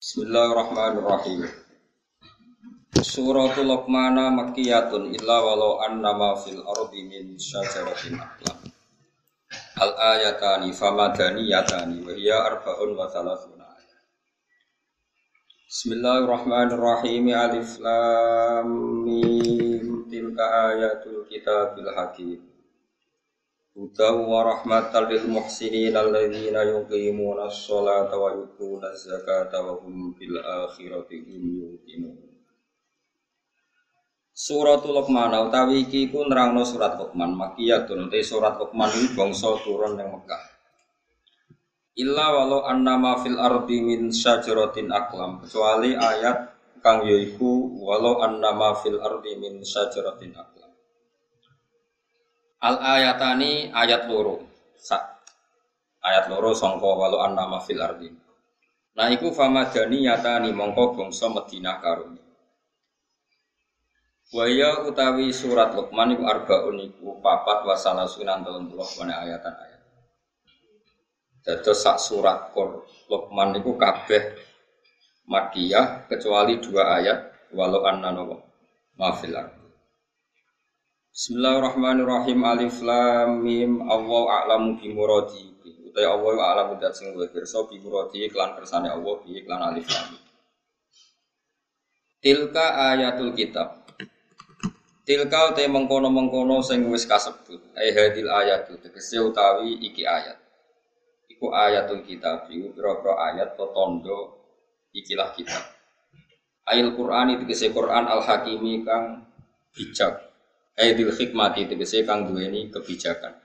Bismillahirrahmanirrahim. Suratul Luqman makkiyatun illa walau anna ma fil ardi min syajaratin aqlam. Al ayatani famadaniyatani wa hiya arba'un wa thalathuna. Bismillahirrahmanirrahim. Alif lam mim tilka ayatul kitabil hakim. Hudaw wa rahmatan lil muhsinin alladzina yuqimuna as-salata wa yu'tuna az-zakata wa hum bil akhirati hum yuqinun. Suratul Luqman utawi iki ku nerangno surat Luqman makiyatun te surat Luqman iki bangsa turun ning Mekah. Illa walau annama fil ardi min syajaratin aklam kecuali ayat kang yaiku walau annama fil ardi min syajaratin aklam. Al ayatani ayat loro. Sa ayat loro sangka walau annama fil ardi. Nah iku famadani yatani mongko bangsa Madinah karone. Waya utawi surat Luqman iku arbaun iku papat wasala sunan telung puluh wane ayatan ayat. Dados sak surat Qur Luqman iku kabeh Makiyah kecuali dua ayat walau anna nawa mafil ardi. Bismillahirrahmanirrahim. Alif Lam Mim. Allah a'lamu bi muradi. Utai Allah a'lamu dat sing luwih pirsa bi muradi iklan kersane Allah bi iklan Alif Lam. Tilka ayatul kitab. Tilka utai mengkono-mengkono sing wis kasebut. Ai hadil ayatul tegese utawi iki ayat. Iku ayatul kitab. Iku pira-pira ayat to tondo ikilah kitab. Ayat Quran itu Quran al-Hakimi kang bijak Aidil hikmati tegese kang duweni kebijakan.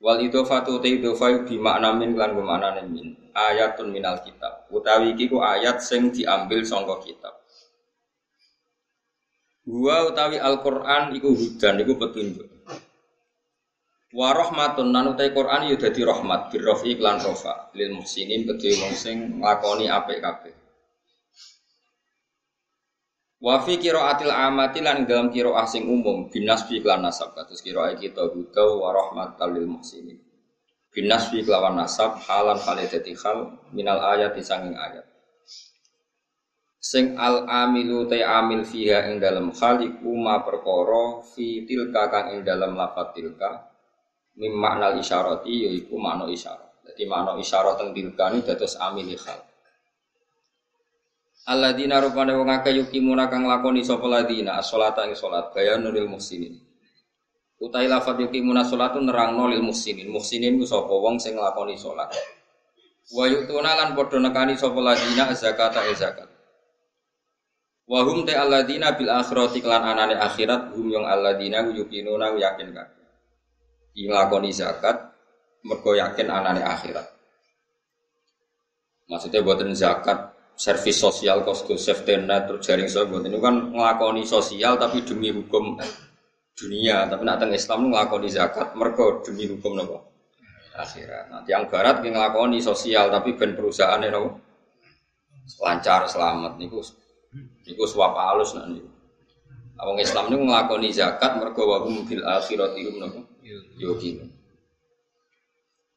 Wal idofatu te idofa bi makna min lan bermakna min ayatun minal kitab. Utawi iki ku ayat sing diambil sangka kitab. Gua utawi Al-Qur'an iku hudan iku petunjuk. Wa rahmatun nan utawi Qur'an ya dadi rahmat birrafi lan rafa lil muhsinin kedhe wong sing nglakoni apik kabeh. Wa fi qiraatil amati lan dalam qiraah sing umum binasbi lan nasab kados qiraah kita huda wa rahmatal lil muhsinin. Binasbi kelawan nasab halan hale dadi hal minal ayat sanging ayat. Sing al amilu te amil fiha ing dalam hal iku ma perkara fi tilka kang ing dalam lafat tilka mim makna isyarati yaiku makna isyarat. Jadi makna isyarat teng tilka ini dados amil hal. Alladzina rupane wong akeh yukimuna kang lakoni sapa ladina as-sholata ing salat gaya nuril muhsinin. Utai lafat yukimuna salatu nerangno lil muhsinin. Muhsinin ku sapa wong sing nglakoni salat. Wa yu'tuna lan padha nekani sapa ladina zakata e zakat. Wa hum te alladzina bil akhirati kelan anane akhirat hum yang alladzina yuqinuna yakin kabeh. Nglakoni zakat mergo yakin anane akhirat. Maksudnya buatan zakat servis sosial, kosto safety net, terus jaring sosial, ini kan ngelakoni sosial tapi demi hukum dunia, tapi nak teng Islam ngelakoni zakat, mereka demi hukum nopo akhirat. Nanti yang barat yang ngelakoni sosial tapi ben perusahaan nopo lancar selamat, niku niku suap halus nanti. Awang Islam ini ngelakoni zakat, mereka wahum bil akhirat nopo yogi.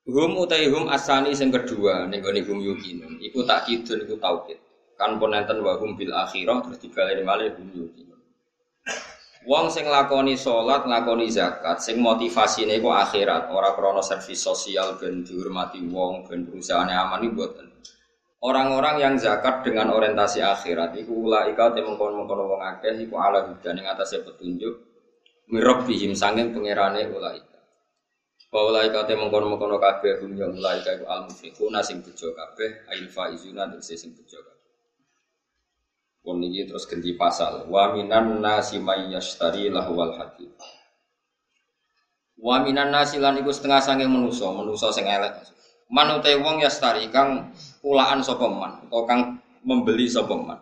Hum utai hum asani sing kedua ning gone hum yukinun. Iku tak kidun iku tauhid. Kan ponenten wa hum bil akhirah terus dibaleni malih hum yukinun. Wong sing lakoni salat, lakoni zakat, sing motivasine iku akhirat, ora krana servis sosial ben dihormati wong, ben perusahaane aman iki mboten. Orang-orang yang zakat dengan orientasi akhirat iku ulaika te mengkon-mengkon wong akeh iku ala hudan ing atase petunjuk mirabbihim sanging pangerane ulaika. Wa kate mengkono-mengkono kabeh hum ya ulaika iku al muflihuna sing bejo kabeh ail faizuna tegese sing bejo. Pun iki terus ganti pasal. Wa minan nasi may yashtari lahwal hadith. Wa minan nasi lan setengah sange manusa, manusa sing elek. Man utai wong yastari kang kulaan sapa man utawa kang membeli sapa man.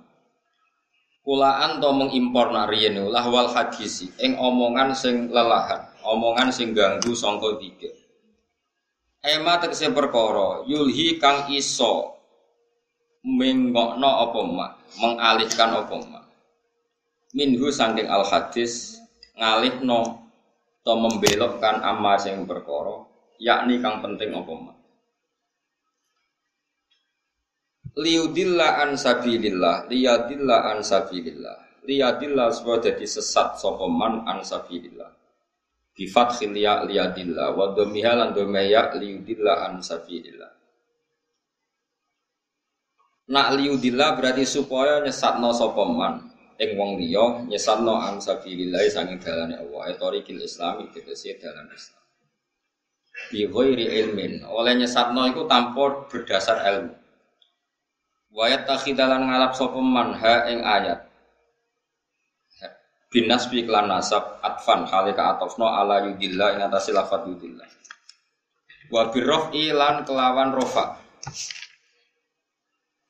Kulaan to mengimpor nariyen lahwal hadisi ing omongan sing lelahan omongan sing ganggu sangka tiga. Ema tegese perkara yulhi kang iso menggokno apa mak, mengalihkan apa mak. Minhu sangking al hadis ngalihno atau membelokkan amma sing perkara yakni kang penting apa mak. liudilla an sabilillah liyadilla an sabilillah liyadilla supaya jadi sesat sopeman an sabilillah bi fathil ya liyadilla wa dhamiha lan dhamaya liudilla an sabilillah. Nak liudilla berarti supaya nyesatno sopeman ing wong liya nyesatno an sabilillah sanging dalane Allah. Etorikil islami tegese dalan Islam. Bi ghairi ilmin. Oleh nyesatno iku tanpa berdasar ilmu. Wayat takhidalan ngalap sopeman ha ing ayat. Binas bi klan nasab atfan halika atofno ala yudillah ing atas lafat yudillah. Wa birrof ilan kelawan rofa.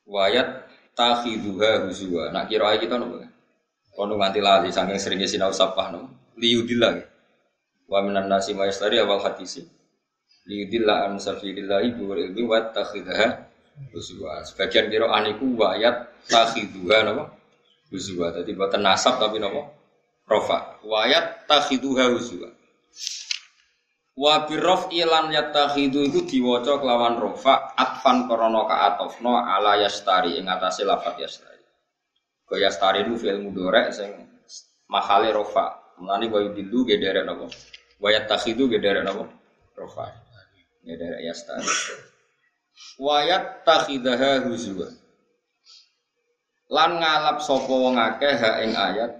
Wayat takhiduha huzwa. Nak kira kita nopo. Kono nganti lali saking seringnya sinau sapah no. Liyudillah. Wa minan nasi mayastari awal hadisi. Liyudillah an sabilillahi bi ilmi wa takhidaha Huzwa. Sebagian kira aniku wayat takhiduha napa? Huzwa. Dadi boten nasab tapi napa? Rofa. Wayat takhiduha huzwa. Wa birrof ilan yatakhidu iku diwaca kelawan rofa atfan krana kaatofno ala yastari ing atase lafat yastari. Kaya yastari itu fil mudorek sing mahale rofa. Mulane wa yudilu ge derek napa? Wa yatakhidu ge derek napa? Rofa. Ya derek yastari wayat takhidaha huzwa lan ngalap sapa wong akeh ha ing ayat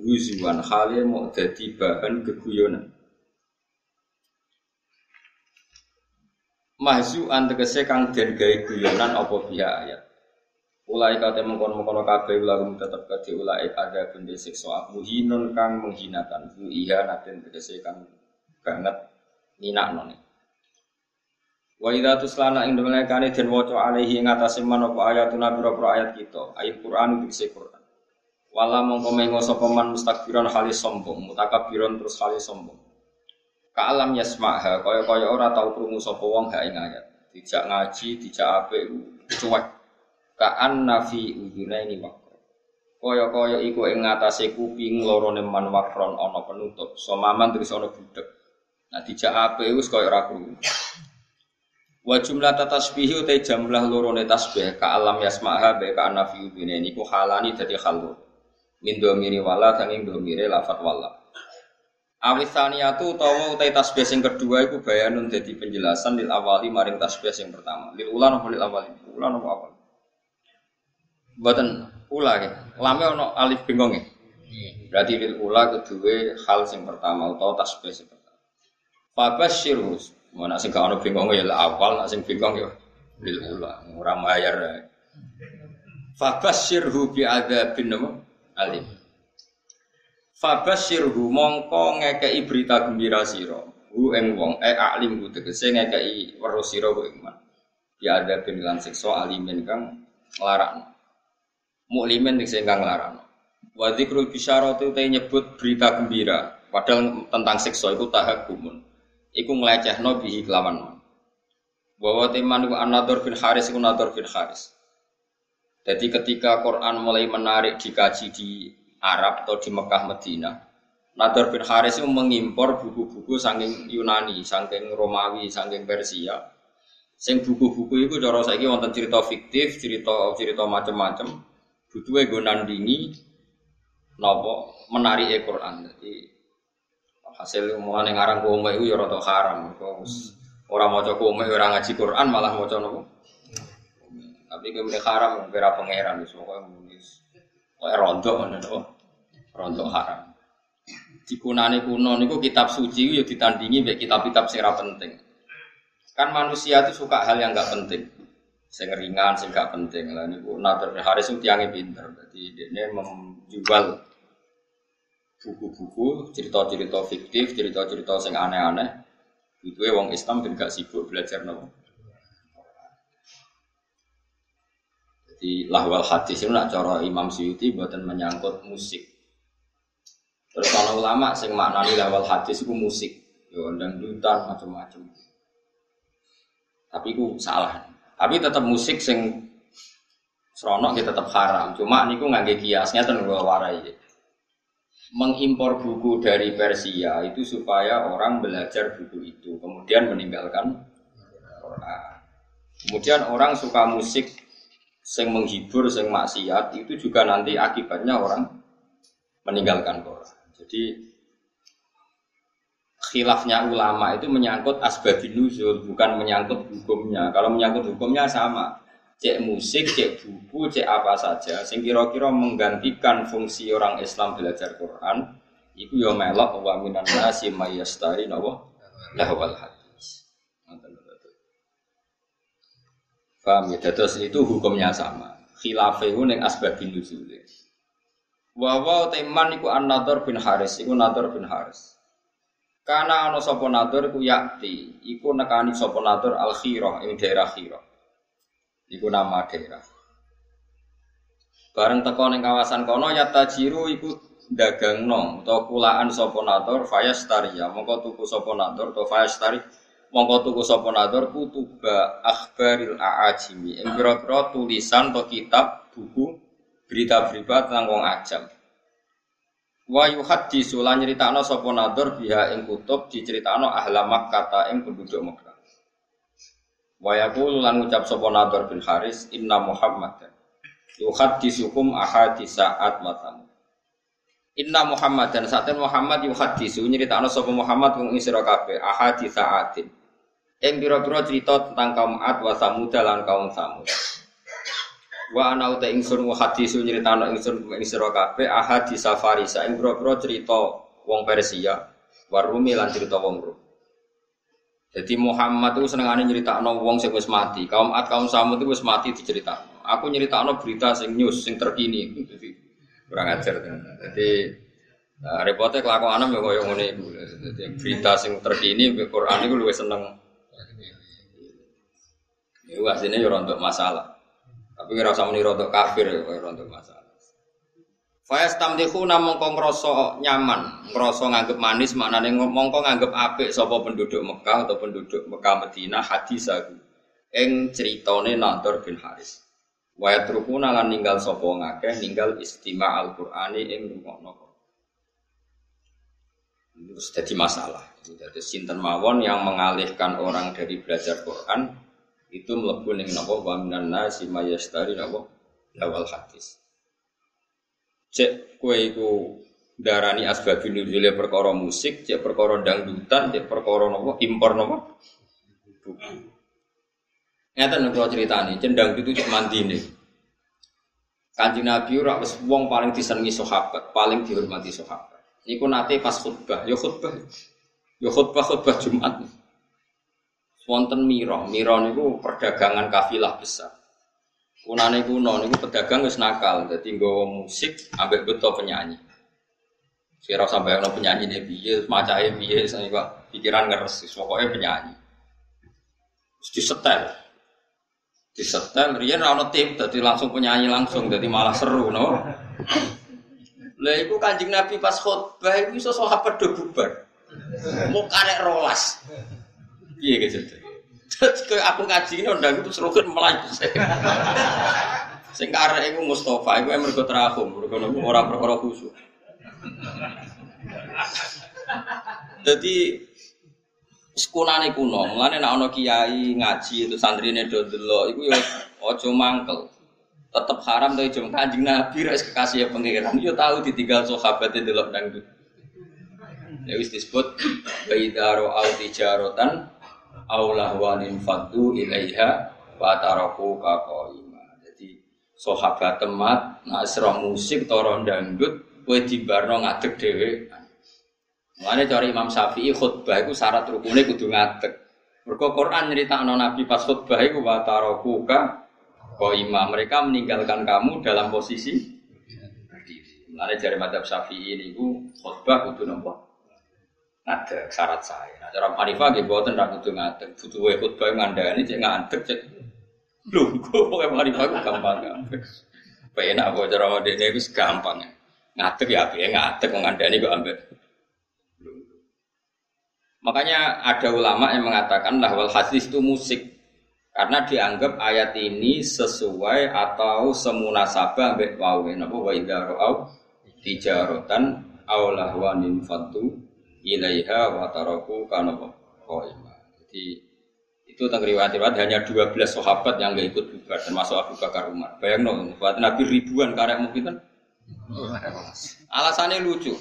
huzwan hale mau dadi bahan keguyonan. Mahzu antegese kang den gawe guyonan apa biya ayat? Ulai kate mengkon-mengkon kabeh ulagum tetep kate ulai ada bende siksa. Muhinun kang menghinakan. Fu iya naten tegese kang banget ninakno Wa idza tuslana ing kane den waca alaihi ing atase man apa ayatuna pira ayat kita, ayat Quran dikse Quran. Wala mongko mengo sapa man mustakbiran halis sombong, mutakabbiron terus halis sombong. Ka alam yasmaha kaya-kaya ora tau krungu sapa wong ha ing ayat. Dijak ngaji, dijak apik cuek. Ka annafi udunaini waqra. Kaya-kaya iku ing ngatasé kuping lorone man wakron ana penutup. Somaman terus ana budek. Nah dijak apik wis kaya ora krungu. Wa jumlah tasbihi utai jumlah lorone tasbih ka alam yasmaha be ka anafi ubine niku halani dadi halu. Min domiri wala sanging domire lafat wala. Awisaniatu utawa utai tasbih sing kedua iku bayanun dadi penjelasan lil awali maring tasbih sing pertama. Lil ulan apa lil awali? Ulan apa awal? Mboten ula ya. Lame ono alif bengong ya. Berarti lil ula kedua hal sing pertama utawa tasbih sing pertama. Fabasyirus Mau nak sing ono bingung ya awal, nak sing bingung ya lil ula, ora bayar. Fabasyirhu bi adzabin alim. Fabasyirhu mongko ngekei berita gembira sira. Hu ing wong e alim ku tegese ngekei weruh sira ku iman. Bi adzabin lan siksa alimin kang nglarakno. Muklimin sing kang nglarakno. Wa dzikrul bisyarati nyebut berita gembira padahal tentang siksa iku tahakumun iku nglecehno bihi kelawan. Bahwa teman iku An-Nadhr bin Haris iku Nadhr bin Haris. Jadi ketika Quran mulai menarik dikaji di Arab atau di Mekah Medina, Nadhr bin Haris itu mengimpor buku-buku saking Yunani, saking Romawi, saking Persia. Sing buku-buku itu cara saiki wonten cerita fiktif, cerita cerita macam-macam. Butuhe nggo nandingi napa menarik Quran. Jadi Hasil mulane ngarang kome iku ya rada haram. Ora maca kome ora ngaji Quran malah maca nopo? Tapi kene haram ora pangeran wis pokoke wis koyo rontok ngono to. Rontok haram. Dikunane kuno niku kitab suci ya ditandingi mek kitab-kitab sing penting. Kan manusia itu suka hal yang enggak penting. Sing ringan, sing gak penting. Lah niku Nadir Haris itu tiangnya pinter. Jadi dia menjual buku-buku, cerita-cerita fiktif, cerita-cerita sing aneh-aneh. Itu wong Islam dan gak sibuk belajar nopo. Jadi lahwal hadis itu nak cara Imam Syuuti buatan menyangkut musik. Terus kalau ulama sing maknani lahwal hadis itu musik, yo dan dutan macam-macam. Tapi itu salah. Tapi tetap musik sing seronok ya tetap haram. Cuma niku nggak kiasnya ten warai mengimpor buku dari Persia itu supaya orang belajar buku itu, kemudian meninggalkan. Kemudian orang suka musik sing menghibur, sing maksiat itu juga nanti akibatnya orang meninggalkan Quran. Jadi khilafnya ulama itu menyangkut asbabun nuzul bukan menyangkut hukumnya. Kalau menyangkut hukumnya sama. Cek musik, cek buku, cek apa saja sing kira-kira menggantikan fungsi orang Islam belajar Quran iku ya melok wa minan nasi mayastari nawa lahwal hadis. Paham ya? Terus itu hukumnya sama. Yang asbabun nuzul. Wa wa teman iku an-Nadhr bin Haris, iku Nadhr bin Haris. Karena ana sapa nadur iku yakti, iku nekani sapa nadur al khirah ing daerah khirah. Iku nama daerah. Bareng teko ning kawasan kono ya tajiru iku dagangno utawa kulaan sapa nadur fayastariya mongko tuku sapa nadur utawa fayastari mongko tuku sapa nadur kutuba akhbaril aajimi ing pira tulisan atau kitab buku berita-berita tentang wong ajam. Wa yuhaddisu lan nyeritakno sapa nadur biha ing kutub diceritakno ahla Makkah ing penduduk Makkah. Wa yaqulu lan ngucap sapa nadur bin Haris inna Muhammadan yuhaddisukum ahadisa atmatam. Inna Muhammadan saten Muhammad yuhaddisu nyeritakno sapa Muhammad wong ing sira kabeh ahadisa atin. Ing pira-pira cerita tentang kaum Ad wa Samud lan kaum Samud. Wa ana uta ingsun wa hadisu nyritano ingsun ing sira kabeh ahad di safari sa ing boro cerita wong Persia warumi lan cerita wong Rum. Jadi Muhammad itu senengane nyeritakno wong sing wis mati. Kaum Ad kaum Samud itu wis mati diceritakno. Aku nyeritakno berita sing news sing terkini. Jadi kurang ajar. Jadi nah, repotnya kelakuan ya koyo ngene berita sing terkini Quran iku luwih seneng. Iku asline yo untuk masalah. Tapi kira usah muni rontok kafir ya, rontok masalah. Fayas tamdihu namung kong ngrasa nyaman, ngrasa nganggep manis, maknane mongko nganggep apik sapa penduduk Mekah atau penduduk Mekah Madinah hadis aku. Ing critane Nadhr bin Haris. Wa yatrukuna lan ninggal sapa ngakeh ninggal istima' Al-Qur'ani ing rungokno. Terus jadi masalah. Jadi sinten mawon yang mengalihkan orang dari belajar Quran itu mlebu ning napa? Wa minan nasi mayastari napa? Lawal hadis. Cek kowe iku darani asbabun nuzule perkara musik cek perkara dangdutan cek perkara napa? Impor napa? Buku Ngeten kalau cerita nih, cendang itu nih. Kanjeng Nabi ora wis wong paling disenengi sahabat, paling dihormati sahabat. Niku nate pas khutbah, ya khutbah. Ya khutbah khutbah Jumat wonten miro. Miro niku perdagangan kafilah besar. Kunane kuno niku pedagang wis nakal, dadi nggawa musik ambek beto penyanyi. Sira sampai ono penyanyi nih piye, macahe piye, saya pikiran ngeres, pokoknya penyanyi. Terus disetel. Disetel, riyen ono tim, dadi langsung penyanyi langsung, dadi malah seru, no. Lah iku Kanjeng Nabi pas khutbah iku iso sahabat do bubar. Karek rolas. Piye gitu. Terus aku ngaji ini udah itu serukun melaju. Sing karek iku Mustafa iku mergo terakhum, mergo ora perkara khusyuk. Jadi sekunane kuno, mulane nek ana kiai ngaji itu santrine do delok iku ya aja mangkel. Tetep haram to jom Kanjeng Nabi res kekasih pangeran yo tahu ditinggal sahabat delok dangdut. Ya wis disebut baidaro au tijarotan aulah wanin fadu ilaiha wa taraku kaqaima. Jadi sahabat temat nak serah musik toro dangdut kowe dibarno ngadeg dhewe. Mulane cari Imam Syafi'i khutbah iku syarat rukune kudu ngadeg. Mergo Quran nyeritakno Nabi pas khutbah iku wa taraku qaima. Mereka meninggalkan kamu dalam posisi berdiri. Cari madzhab Syafi'i niku khutbah kudu nopo? Ada syarat saya. Nah, cara Hanifah gitu, buatan ra kudu ngadeg, butuh wae khutbah ngandani cek ngadeg cek. Kok pokoke Hanifah ku gampang gampang. Penak kok cara modene wis gampang. Ngadeg ya piye ngadeg ngandani kok ambek. Makanya ada ulama yang mengatakan lahwal hadis itu musik karena dianggap ayat ini sesuai atau semunasabah ambek wawe napa wa idza ra'au tijaratan aw lahwanin fatu ilaiha wa taraku kana qaima. Jadi Itu tentang riwayat-riwayat hanya 12 sahabat yang nggak ikut bubar termasuk Abu Bakar Umar. Bayang no, buat Nabi ribuan karek mungkin kan. Alasannya lucu.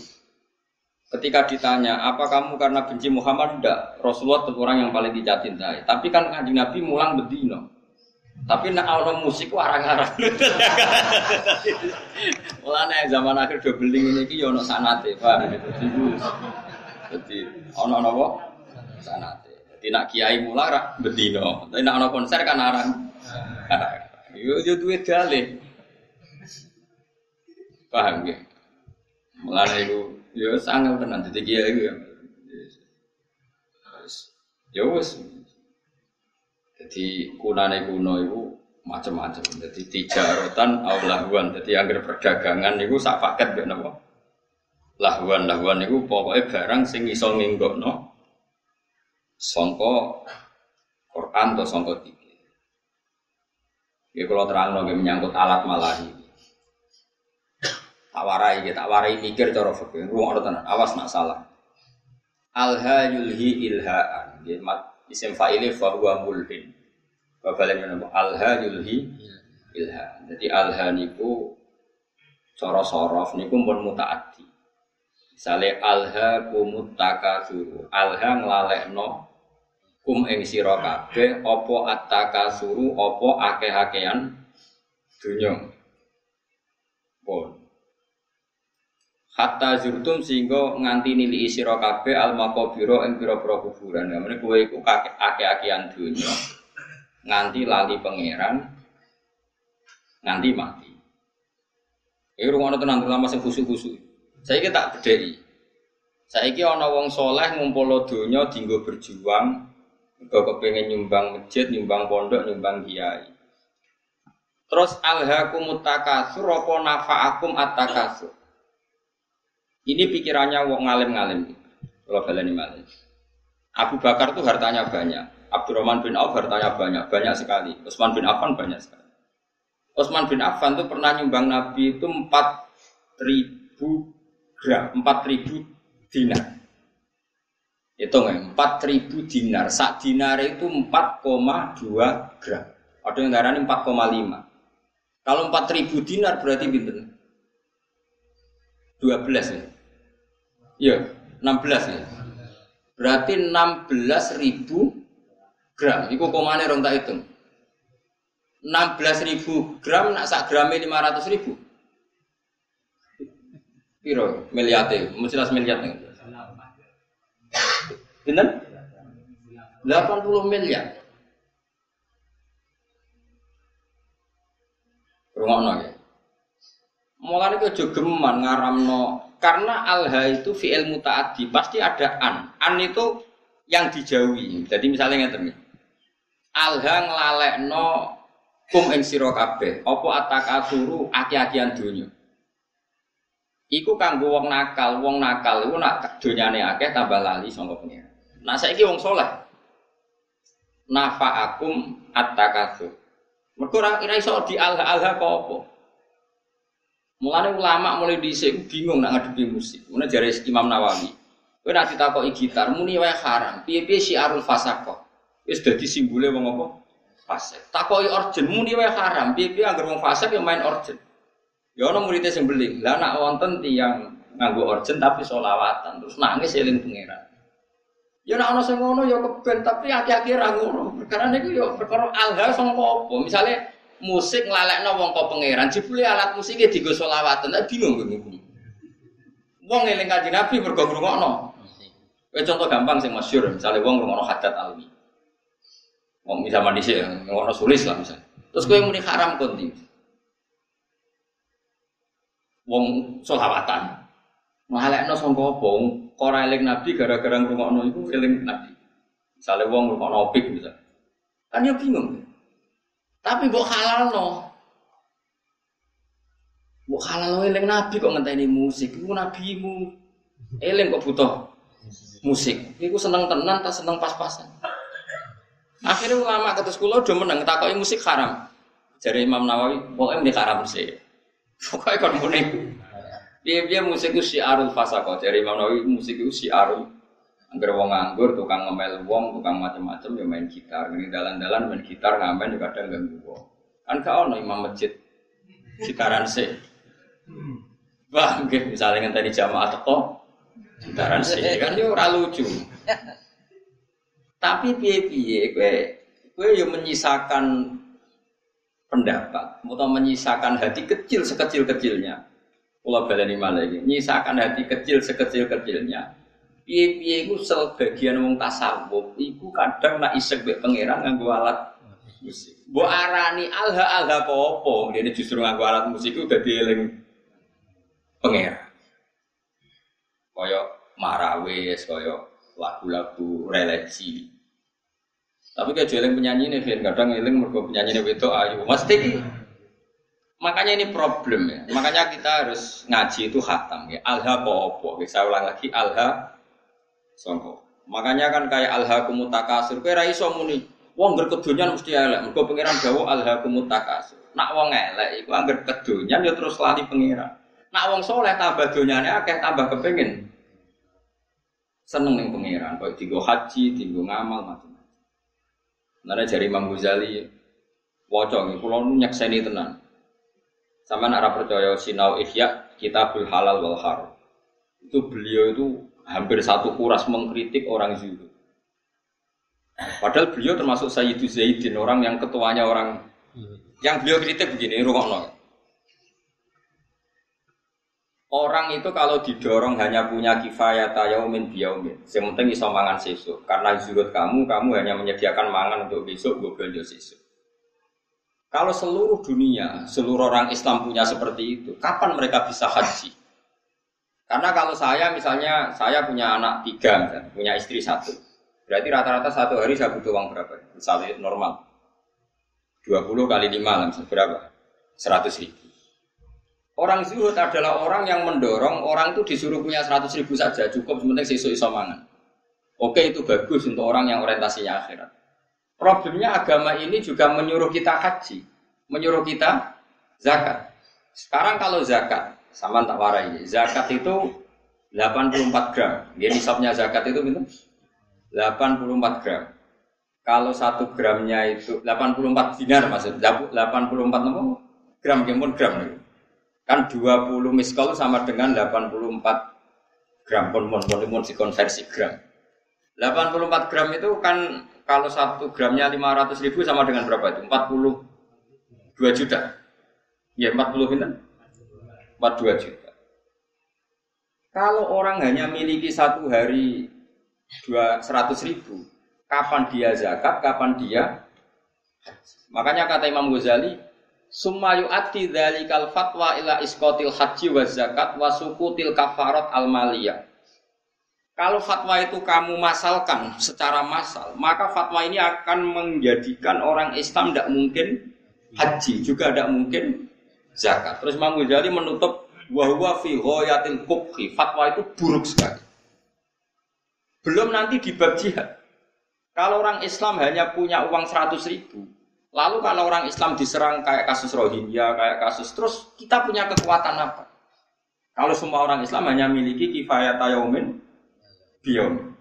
Ketika ditanya, apa kamu karena benci Muhammad? Tidak. Rasulullah itu orang yang paling dicintai. Tapi kan kanjeng Nabi mulang bedino. Tapi nak orang musik warang-arang. Mulane zaman akhir do beling ini ki yo ono sanate, Pak. Jadi ono napa? Sanate. Jadi nak kiai mulang ra bedino. Tapi nak ono konser kan arang. Yo yo duwe dalih. Paham ya? Mulane iku Ya sangat tenan dadi kiai ya. Ya wis. Jadi kunane kuno itu macam-macam. Jadi tijarotan au lahuan. Jadi anggar perdagangan itu sak paket gak napa? Lahuan lahuan itu pokoknya barang sing iso nginggokno songko Quran atau songko tiga. Ya kalau terang lagi menyangkut alat malahi. Tak warai ya, tak warai mikir cara fikih. Ruang tenan, awas nak salah. Alha yulhi ilhaan. Ya, mat isim fa'ili fa huwa mulhin. Babalen menapa? Alha yulhi ilha. Jadi alha niku cara sorof niku pun mutaaddi. Misale alha kumut takasuru. Alha nglalekno kum ing sira kabeh apa attakasuru apa akeh-akehan dunya. Pun hatta zurtum sehingga nganti nili sira kabeh al maqabira ing pira-pira kuburan. Ya meneh kowe iku akeh-akehan nganti lali pangeran nganti mati. Iki rungono tenan terutama sing khusuk-khusuk. Saiki tak bedheki. Saiki ana wong soleh ngumpul donya dienggo berjuang mergo kepengin nyumbang masjid, nyumbang pondok, nyumbang kiai. Terus alhaqumut takasur apa nafa'akum at-takasur? Ini pikirannya wong ngalim-ngalim. Kalau baleni malih. Abu Bakar tuh hartanya banyak. Abdurrahman bin Auf hartanya banyak, banyak sekali. Utsman bin Affan banyak sekali. Utsman bin Affan tuh pernah nyumbang Nabi itu 4000 gram, 4000 dinar. Hitung ya, 4000 dinar. Sak dinar itu 4,2 gram. Ada yang darah 4,5. Kalau 4000 dinar berarti bintang 12 ya. Iya, 16 ya. Berarti 16 ribu gram. Iku komane rong tak hitung. 16 ribu gram nak sak grame 500 ribu. Piro miliate? Mesti miliat nih. Pinten? 80 miliar. Rungokno ya. Mulane kok aja geman ngaramno karena alha itu fi'il mutaaddi, pasti ada an. An itu yang dijauhi. Jadi misalnya ngeten iki. Alha nglalekno kum ing sira kabeh, apa atakasuru aki-akian donya. Iku kanggo wong nakal, wong nakal iku nak donyane akeh tambah lali sangka pengira. Nah saiki wong saleh. Nafa'akum at-takasur. Mergo ora iso di alha-alha kok apa. Mulane ulama mulai dhisik bingung nak ngadepi musik. Mulane jare Imam Nawawi. Kowe nak ditakoki gitar muni wae haram. Piye-piye syiarul fasaqah. Wis dadi simbole wong apa? Fasik. Takoki orjen muni wae haram. Piye-piye anggere wong fasik yang main orjen. Ya ana muridé sing beling. Lah nak wonten tiyang nganggo orjen tapi solawatan terus nangis eling pangeran. Ya nak ana sing ngono ya keben tapi akhir-akhir ra ngono. Karena niku ya perkara alha sangka apa? Misale musik nglalekno wong kok pangeran, jebule alat musiknya digo selawatan, tak bingung kowe Wong eling kanjeng Nabi mergo ngrungokno. Kowe contoh gampang sing masyhur, misalnya wong ngrungokno hadat alwi. Wong zaman dhisik ngrungokno sulis lah misalnya. Terus kowe muni haram konti. Wong selawatan. Ngalekno sangka apa? Ora eling Nabi gara-gara ngrungokno iku eling Nabi. Misalnya wong ngrungokno opik misalnya. Kan ya bingung. Tapi mbok halal no. Mbok halal no eling nabi kok ngenteni musik. Iku nabimu. Eling kok butuh musik. Iku seneng tenan tak seneng pas-pasan. Akhirnya ulama kata sekolah udah menang takoki musik haram. Jadi Imam Nawawi, pokoknya ini haram sih. Pokoknya kon muni. Dia musik itu syiarul fasaqah. Jadi Imam Nawawi musik itu syiarul Angger wong nganggur, tukang ngemel wong, tukang macam-macam ya main gitar. Ini dalan-dalan main gitar ngamen juga kadang ganggu wong. Kan kau ono imam masjid gitaran sih. Wah, mungkin misalnya tadi jamaah teko gitaran sih kan itu ora lucu. Tapi piye-piye kowe kowe yo menyisakan pendapat atau menyisakan hati kecil sekecil-kecilnya. Kula baleni malah menyisakan hati kecil sekecil-kecilnya. Piye-piye iku sebagian wong tasawuf iku kadang nak isek mbek pangeran nganggo alat musik. Mbok arani alha-alha apa? Dene justru nganggo alat musik iku dadi eling pangeran. Kaya marawis, kaya lagu-lagu religi. Tapi kayak jeleng penyanyi nih, Vin. kadang eling mergo penyanyi nih itu ayu. Mesti makanya ini problem ya. Makanya kita harus ngaji itu khatam ya. Alha popo. Saya ulang lagi alha songko. Makanya kan kayak alha kumutakasur. Kayak raiso muni. Wong berkedunyan mesti elek. Mergo pangeran dawa alha kumutakasur. Nak wong elek iku angger kedunyan ya terus lali pangeran. Nak wong soleh tambah donyane akeh tambah kepengin seneng ning pangeran, kok digo haji, digo ngamal macam-macam. Nana jari Imam Ghazali nggih kula nyakseni tenan. Sama arah percaya sinau ihya kitabul halal wal haram. Itu beliau itu hampir satu kuras mengkritik orang zuhud. Padahal beliau termasuk Sayyidu Zaidin, orang yang ketuanya orang yang beliau kritik begini, rungokno. Orang itu kalau didorong hanya punya kifayat yaumin biyaumin. Yang penting iso mangan sesuk. Karena zuhud kamu, kamu hanya menyediakan mangan untuk besok, gue belanja sesuk. Kalau seluruh dunia, seluruh orang Islam punya seperti itu, kapan mereka bisa haji? Karena kalau saya misalnya, saya punya anak tiga, misalnya, punya istri satu. Berarti rata-rata satu hari saya butuh uang berapa? Misalnya normal. 20 kali 5 berapa? 100 ribu. Orang zuhud adalah orang yang mendorong orang itu disuruh punya 100 ribu saja cukup sementing sesuai iso mangan. Oke itu bagus untuk orang yang orientasinya akhirat. Problemnya agama ini juga menyuruh kita haji, menyuruh kita zakat. Sekarang kalau zakat, sama tak warai, zakat itu 84 gram. Dia nisabnya zakat itu gitu. 84 gram. Kalau satu gramnya itu 84 dinar maksud 84 nomor gram pun gram. Gitu. Kan 20 miskol sama dengan 84 gram pun pun pun pun dikonversi gram. 84 gram itu kan kalau satu gramnya 500 ribu sama dengan berapa itu? 42 juta. Ya 40 itu 42 juta. Kalau orang hanya miliki satu hari dua seratus ribu, kapan dia zakat, kapan dia Makanya kata Imam Ghazali, Summa yu'ati dzalikal fatwa ila iskotil haji wa zakat wa sukutil kafarat al maliyah. Kalau fatwa itu kamu masalkan secara masal, maka fatwa ini akan menjadikan orang Islam tidak mungkin haji, juga tidak mungkin zakat. Terus Imam Ghazali menutup bahwa fi ghayatil kubhi, fatwa itu buruk sekali. Belum nanti di bab jihad. Kalau orang Islam hanya punya uang 100 ribu, Lalu kalau orang Islam diserang kayak kasus Rohingya, kayak kasus terus kita punya kekuatan apa? Kalau semua orang Islam hanya miliki kifayat yaumin biom.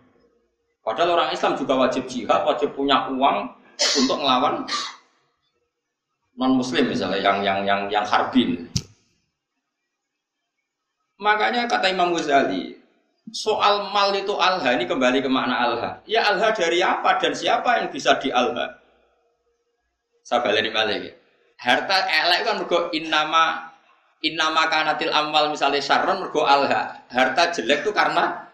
Padahal orang Islam juga wajib jihad, wajib punya uang untuk melawan non muslim misalnya yang yang yang yang harbin. Makanya kata Imam Ghazali, soal mal itu alha ini kembali ke makna alha. Ya alha dari apa dan siapa yang bisa di alha? Saya balik balik. Harta elek kan mergo innama innama kanatil amal misalnya syarron mergo alha. Harta jelek tuh karena.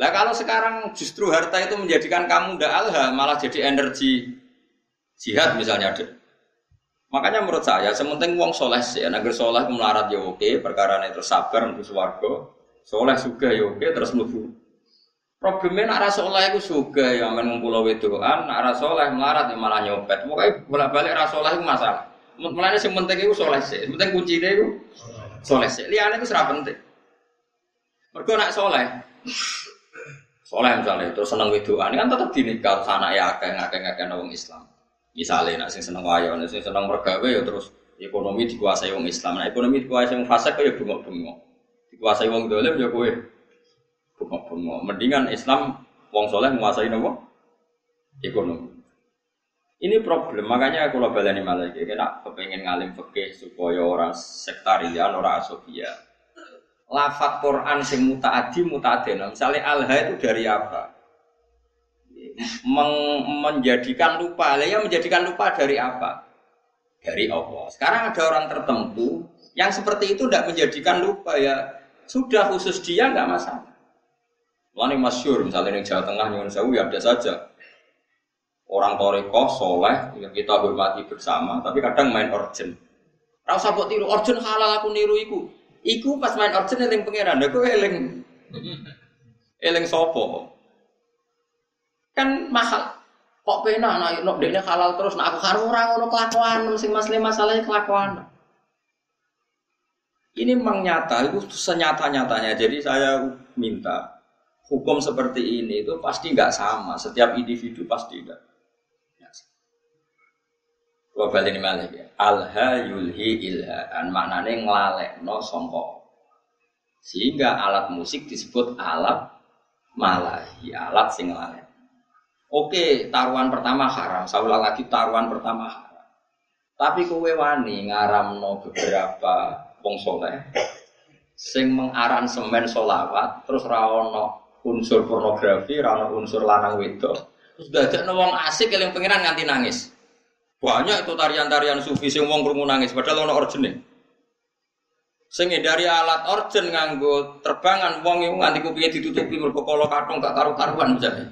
Lah kalau sekarang justru harta itu menjadikan kamu ndak alha, malah jadi energi jihad misalnya ada. Makanya menurut saya, sementing uang soleh sih, agar soleh melarat ya oke, perkara itu sabar untuk suwargo, soleh juga ya oke, terus mlebu Problemnya nak rasa soleh itu juga ya main ngumpul wedoan, nak rasa soleh melarat ya malah nyopet. Pokoknya bolak balik rasa soleh itu masalah. Mulanya sing penting itu soleh sih, penting kunci itu soleh sih. Liane itu serap penting. Mereka nak soleh, soleh misalnya terus seneng wedoan kan tetap dinikah anak ya akeh ngakeh ngakeh orang Islam. Misalnya nak sing seneng wayo, nak sing seneng mergawe ya terus ekonomi dikuasai orang Islam. Nah ekonomi dikuasai orang fasik ya bengok bengok. Dikuasai orang dolim ya kue bengok-bengok. Mendingan Islam wong soleh menguasai nopo ekonomi. Ini problem, makanya aku lo baleni malah kena kepengen ngalim fikih supaya orang sektarian, orang asofia. Lafat Quran sing mutaadi mutaadena. Misalnya alha itu dari apa? Meng menjadikan lupa, ya menjadikan lupa dari apa? Dari Allah. Sekarang ada orang tertentu yang seperti itu tidak menjadikan lupa ya sudah khusus dia nggak masalah. Lalu masyur misalnya di Jawa Tengah Nyuwun Sewu ya ada saja orang toreko soleh yang kita hormati bersama tapi kadang main urgent. Rasa kok tiru urgent halal aku niru iku. Iku pas main urgent eling pangeran, aku eling eling sopo. Kan mahal. Kok pena anak nok dekne halal terus nak aku karo ora ngono kelakuan sing masalah masalahnya kelakuan. Ini memang nyata, itu senyata-nyatanya. Jadi saya minta hukum seperti ini itu pasti nggak sama. Setiap individu pasti. Gua balik ini malah ya. Alha yulhi ilhaan maknanya ngelalek no songko. Sehingga alat musik disebut alat malahi, alat sing ngelalek. Oke, taruhan pertama haram. Saya lagi taruhan pertama haram. Tapi kowe wani ngaramno beberapa wong soleh sing mengaransemen solawat terus rawono unsur pornografi, rawono unsur lanang wedok. Terus dadekno wong asik yang pengiran nganti nangis. Banyak itu tarian-tarian sufi sing wong krungu nangis padahal ono origine. Sing dari alat origin nganggo terbangan wong iku nganti kupinge ditutupi mergo kala kathong gak karu-karuan misalnya.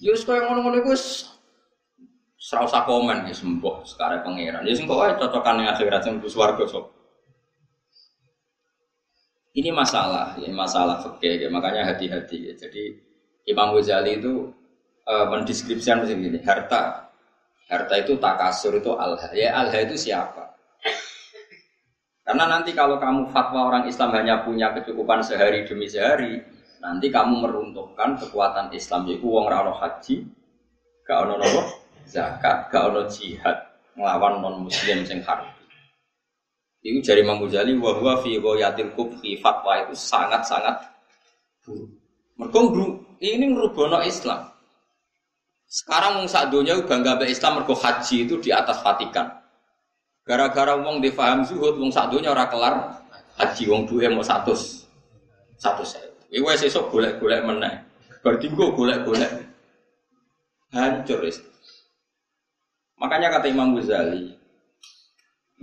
Ya wis koyo ngono-ngono iku wis serasa komen ya sembuh sekarang pangeran. Ya sing kok cocokan ning akhirat sing swarga sok. Ini masalah, ini masalah fikih, ya. makanya hati-hati. Ya. Jadi Imam Ghazali itu e, mendeskripsikan begini, harta, harta itu takasur itu alha. Ya alha itu siapa? Karena nanti kalau kamu fatwa orang Islam hanya punya kecukupan sehari demi sehari, nanti kamu meruntuhkan kekuatan Islam. Yaitu uang rano haji, gak ono zakat, gak ono jihad, melawan non Muslim sing haram. Itu dari Imam Ghazali bahwa fi ghayatil kubhi fatwa itu sangat-sangat buruk. Mereka ini ngerubono Islam. Sekarang wong sak donya bangga mbek Islam mergo haji itu di atas Vatikan. Gara-gara wong difaham zuhud wong sak donya ora kelar haji wong duwe mau 100. 100. Iku wis esuk golek-golek meneh. Bar dinggo golek-golek. Hancur Islam. Makanya kata Imam Ghazali,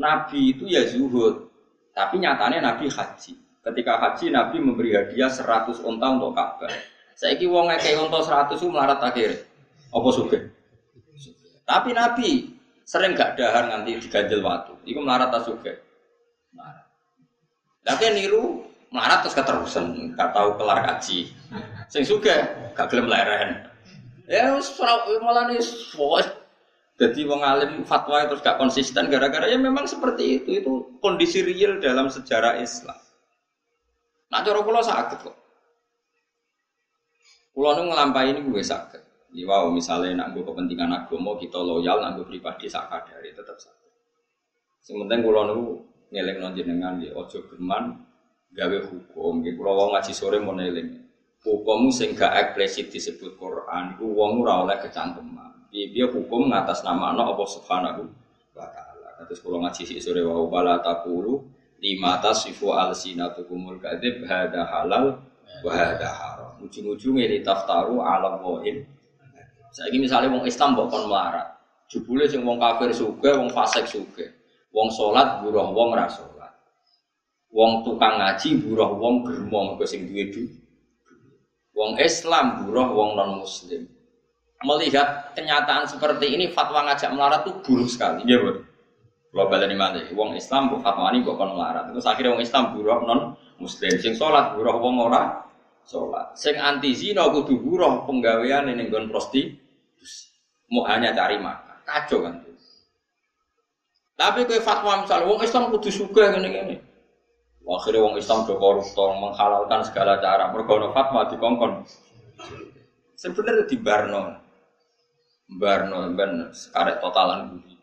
Nabi itu ya zuhud, tapi nyatanya Nabi haji. Ketika haji Nabi memberi hadiah 100 onta untuk Ka'bah. Saya kira wong ngekei onta 100 itu melarat akhir. Apa suge? Tapi Nabi sering gak dahar nanti diganjel waktu. Iku melarat tak suge. Melarat. Tapi niru melarat terus keterusan, gak tahu kelar haji. Sing suge gak gelem leren. Ya malah nih jadi wong alim fatwa terus gak konsisten gara-gara ya memang seperti itu. Itu kondisi real dalam sejarah Islam. Nah cara kula sakit kok. Kula nu ngelampai ini gue sakit. Ya wow, misalnya nak gue kepentingan agama kita loyal, nak gue pribadi dari tetap sakit. Sementara kula nu ngeleng nonjenengan ya ojo geman gawe hukum. Ya kula wong ngaji sore mau neling. Hukum sing gak eksplisit disebut Quran, iku wong ora oleh kecangkeman dia hukum ngatas nama Allah subhanahu wa ta'ala. Terus kalau ngaji si sore wa wala takulu lima tasifu al sinatukumul kadib hada halal wa hada haram. Ujung-ujungnya taftaru ala saya ini misalnya wong Islam bukan melarat. Jebule sing wong kafir suge wong fasik suge wong sholat buruh wong rasolat wong tukang ngaji buruh wong germo mergo sing duwe wong Islam buruh wong non muslim melihat kenyataan seperti ini fatwa ngajak melarat itu buruk sekali. Iya, Bu. Kalau balik mana? Wong Islam bu fatwa ini bukan melarat. Terus akhirnya wong Islam buruk non Muslim. Sing sholat buruk wong ora sholat. Sing anti zina kudu buruk penggawean ini gon prosti. Mau hanya cari makan. Kacau kan. Tapi kue fatwa misalnya wong Islam kudu suka gini gini. Akhirnya wong Islam do koruptor menghalalkan segala cara. Mergono fatwa dikongkon. Sebenarnya di Barno, barno ben sekarang totalan budi.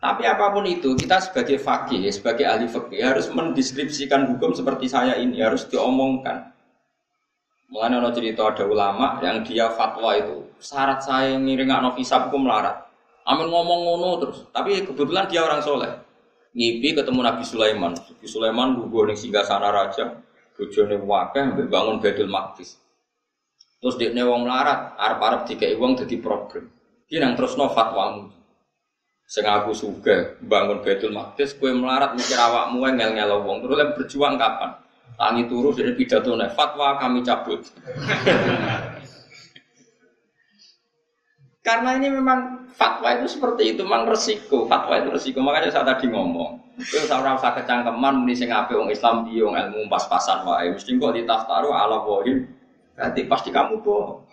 Tapi apa pun itu, kita sebagai fakih, sebagai ahli fakih harus mendeskripsikan hukum seperti saya ini harus diomongkan. Mulanya ada cerita ada ulama yang dia fatwa itu syarat saya ngiring anak visa aku melarat. Amin ngomong ngono terus. Tapi kebetulan dia orang soleh. Ngipi ketemu Nabi Sulaiman. Nabi Sulaiman gugur nih singgah sana raja. Bojone wakeh bangun Baitul Maqdis. Terus dia wong melarat, arab-arab tiga wong jadi problem. Nang terus no fatwamu. Sing aku suka bangun Baitul Maqdis, kue melarat mikir awakmu ngel ngel wong. Terus berjuang kapan? Tangi turu jadi pidato nih, fatwa kami cabut. Karena ini memang fatwa itu seperti itu, memang resiko. Fatwa itu resiko. Makanya saya tadi ngomong, itu saya rasa kecangkeman muni sing ape wong Islam dia wong ilmu pas-pasan wae. Mesti kok ditaftaru ala bohim. Berarti pasti kamu bohong.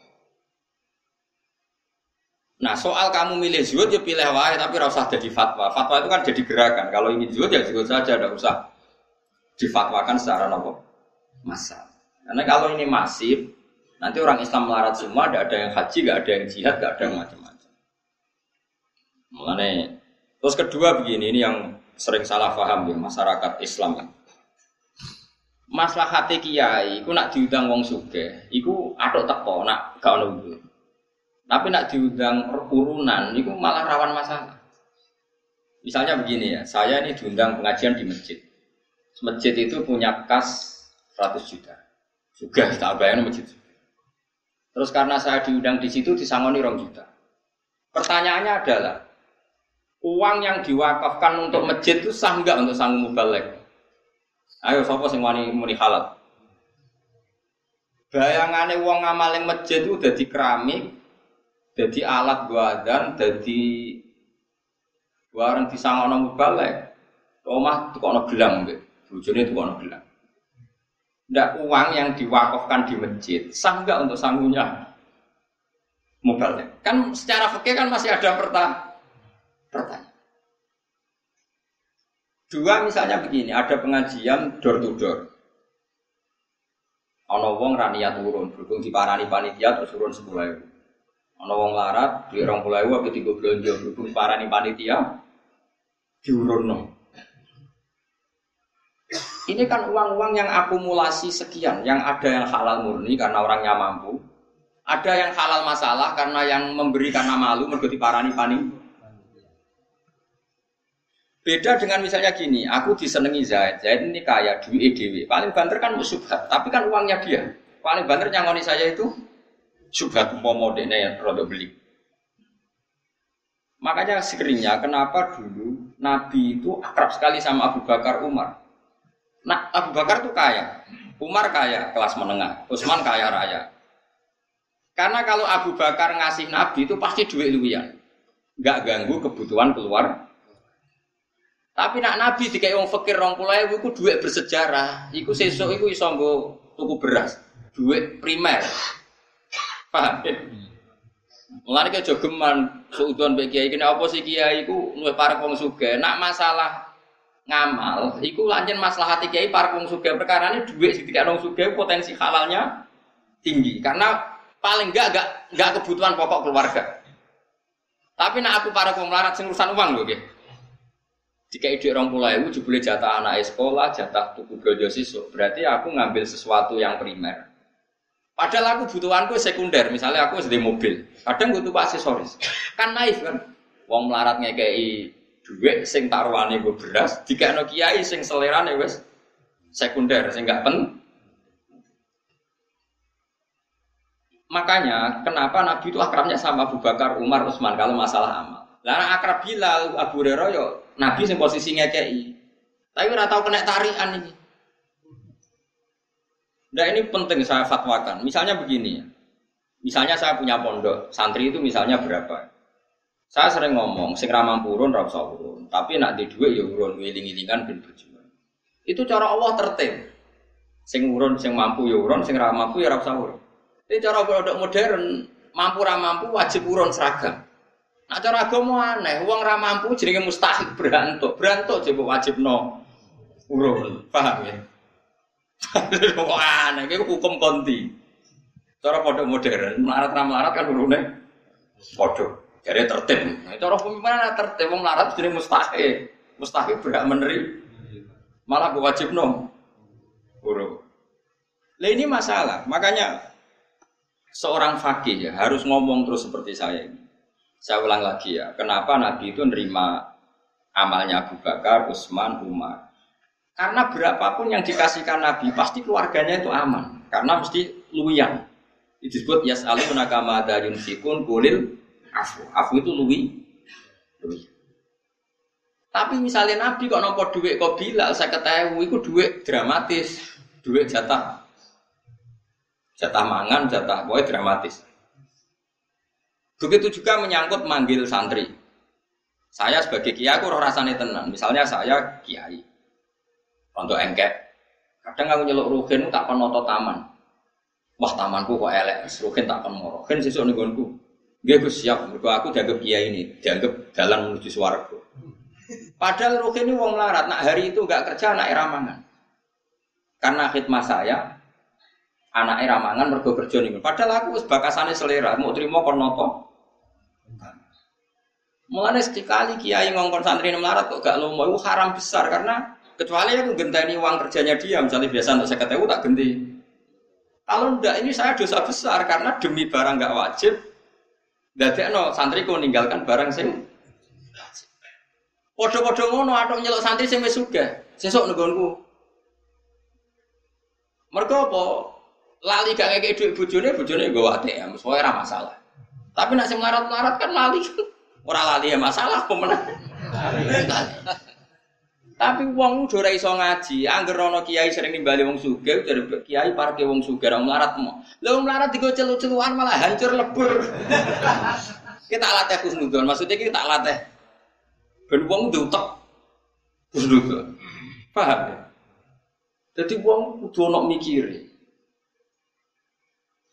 Nah soal kamu milih zuhud ya pilih wae tapi rasa jadi fatwa. Fatwa itu kan jadi gerakan. Kalau ingin zuhud ya zuhud saja, tidak usah difatwakan secara nopo masal. Karena kalau ini masif, nanti orang Islam melarat semua, tidak ada yang haji, tidak ada yang jihad, tidak ada yang macam-macam. Mengenai terus kedua begini, ini yang sering salah paham ya masyarakat Islam ya. Masalah hati kiai, iku nak diundang wong suge, iku aduk teko, nak gak ono Tapi nak diundang urunan, iku malah rawan masalah. Misalnya begini ya, saya ini diundang pengajian di masjid. Masjid itu punya kas 100 juta. Juga tak bayangin masjid. Terus karena saya diundang di situ disangoni rong juta. Pertanyaannya adalah uang yang diwakafkan untuk masjid itu sah nggak untuk sanggup mubalek? Ayo sopo sing wani muni halal. Bayangane uang ngamaling masjid itu udah keramik, jadi alat gua dan jadi barang disangono mubalek. Omah tukokno gelang mbek. Bojone tukokno gelang. Ndak uang yang diwakafkan di masjid sah nggak untuk sanggupnya mobilnya? Kan secara fikih kan masih ada pertanyaan. Dua misalnya begini, ada pengajian door to door. Ono wong raniat turun, berhubung di parani panitia terus turun ribu. Ono wong larat di orang pulau ribu, tiga belanja, berhubung parani panitia diurun no. Ini kan uang-uang yang akumulasi sekian, yang ada yang halal murni karena orangnya mampu, ada yang halal masalah karena yang memberi karena malu, mergo parani pani. Beda dengan misalnya gini, aku disenangi Zaid, Zaid ini kaya, duit EDW, paling banter kan subhat, tapi kan uangnya dia. Paling banter nyangoni saya itu subhat umpama dene yang produk beli. Makanya sekeringnya kenapa dulu Nabi itu akrab sekali sama Abu Bakar Umar. Nah, Abu Bakar tuh kaya, Umar kaya, kelas menengah, Utsman kaya raya. Karena kalau Abu Bakar ngasih Nabi itu pasti duit luwian, nggak ganggu kebutuhan keluar. Tapi nak Nabi dikai wong fakir rong pulau itu duit bersejarah, iku sesuk iku iso tuku beras, duit primer. Paham? Ya? Mulane ke jogeman suudon bagi kiai kene apa sih kiai iku luwih para wong sugih. Nak masalah ngamal iku lanjen masalah hati kiai para wong sugih perkara ini duit sing tidak wong sugih potensi halalnya tinggi karena paling enggak enggak enggak kebutuhan pokok keluarga tapi nak aku para wong melarat sing urusan uang loh nggih jika ide orang pulau itu jebule jatah anak sekolah, jatah tuku belanja siswa, berarti aku ngambil sesuatu yang primer. Padahal aku butuhanku sekunder, misalnya aku sedih mobil, kadang butuh aksesoris. Kan naif kan, wong melarat ngekei duit sing taruhane gue beras, no kiai sing selerane wes sekunder sing gak pen. Makanya kenapa Nabi itu akrabnya sama Abu Bakar, Umar, Utsman kalau masalah amal. Lalu akrab Bilal, Abu Hurairah Nabi sing posisinya kiai. Tapi ora tau kena tarian ini. Nah ini penting saya fatwakan. Misalnya begini ya. Misalnya saya punya pondok, santri itu misalnya berapa? Saya sering ngomong, sing ramah purun ra usah urun, tapi nak di dua ya urun wiling-wilingan ben berjuang. Itu cara Allah tertib. Sing urun, sing mampu ya urun, sing ra mampu ya ra usah urun. Ini cara produk modern, mampu ra mampu wajib urun seragam. Nah cara agama aneh, uang ra mampu jenenge mustahil berantuk. Berantuk coba wajib no urun. Paham ya? Kok aneh, itu hukum konti. Cara produk modern, melarat ra melarat kan urune padha. Jadi tertib. Nah, cara pemimpinan tertib wong larat jadi mustahil. Mustahil berhak meneri. Malah wajib no. Guru. Lah ini masalah. Makanya seorang fakih ya harus ngomong terus seperti saya ini. Saya ulang lagi ya, kenapa Nabi itu nerima amalnya Abu Bakar, Utsman, Umar? Karena berapapun yang dikasihkan Nabi, pasti keluarganya itu aman. Karena mesti luyan. Disebut yas'aluna kama yunfikun kulil afu. Afu itu luwi. luwi. Tapi misalnya Nabi kok nopo duit kok Bilal saya ketahui itu duit dramatis, duit jatah jatah mangan, jatah boy dramatis. Begitu juga menyangkut manggil santri. Saya sebagai kiai aku roh rasane tenan. Misalnya saya kiai. Untuk engkek. Kadang aku nyeluk ruhin tak penoto taman. Wah tamanku kok elek, ruhin tak moro. Kan sesuk ning gonku. Nggih siap, mergo aku dianggap kiai ini, dianggap jalan menuju swarga. Padahal ruhin ini wong larat, nak hari itu gak kerja anak ramangan. Karena khidmat saya, anak ramangan mergo kerja nih. Padahal aku bakasane selera, mau terima kon noto. Mulane sekali kiai ngongkon santri melarat kok gak lomo itu haram besar karena kecuali aku genteni uang kerjanya dia misalnya biasa untuk saya ketemu tak genti. Kalau ndak ini saya dosa besar karena demi barang gak wajib. no santriku meninggalkan barang sing Podo-podo ngono atau nyelok santri sing wis sugih. Sesuk nggonku. Mergo apa? Lali gak ngekek dhuwit bojone, bojone nggo ATM, soalnya ora masalah. Tapi nek sing melarat-melarat kan lali. Ora lali ya masalah pemenang. Tapi wong udah ora iso ngaji, angger kiai sering nimbali wong sugih, dari kiai parke wong sugih ora melarat mo. Lah wong melarat digo celu-celuan malah hancur lebur. kita latih khusnudon, maksudnya kita latih ben wong diutek khusnudon. Paham ya? Jadi wong kudu ana mikire.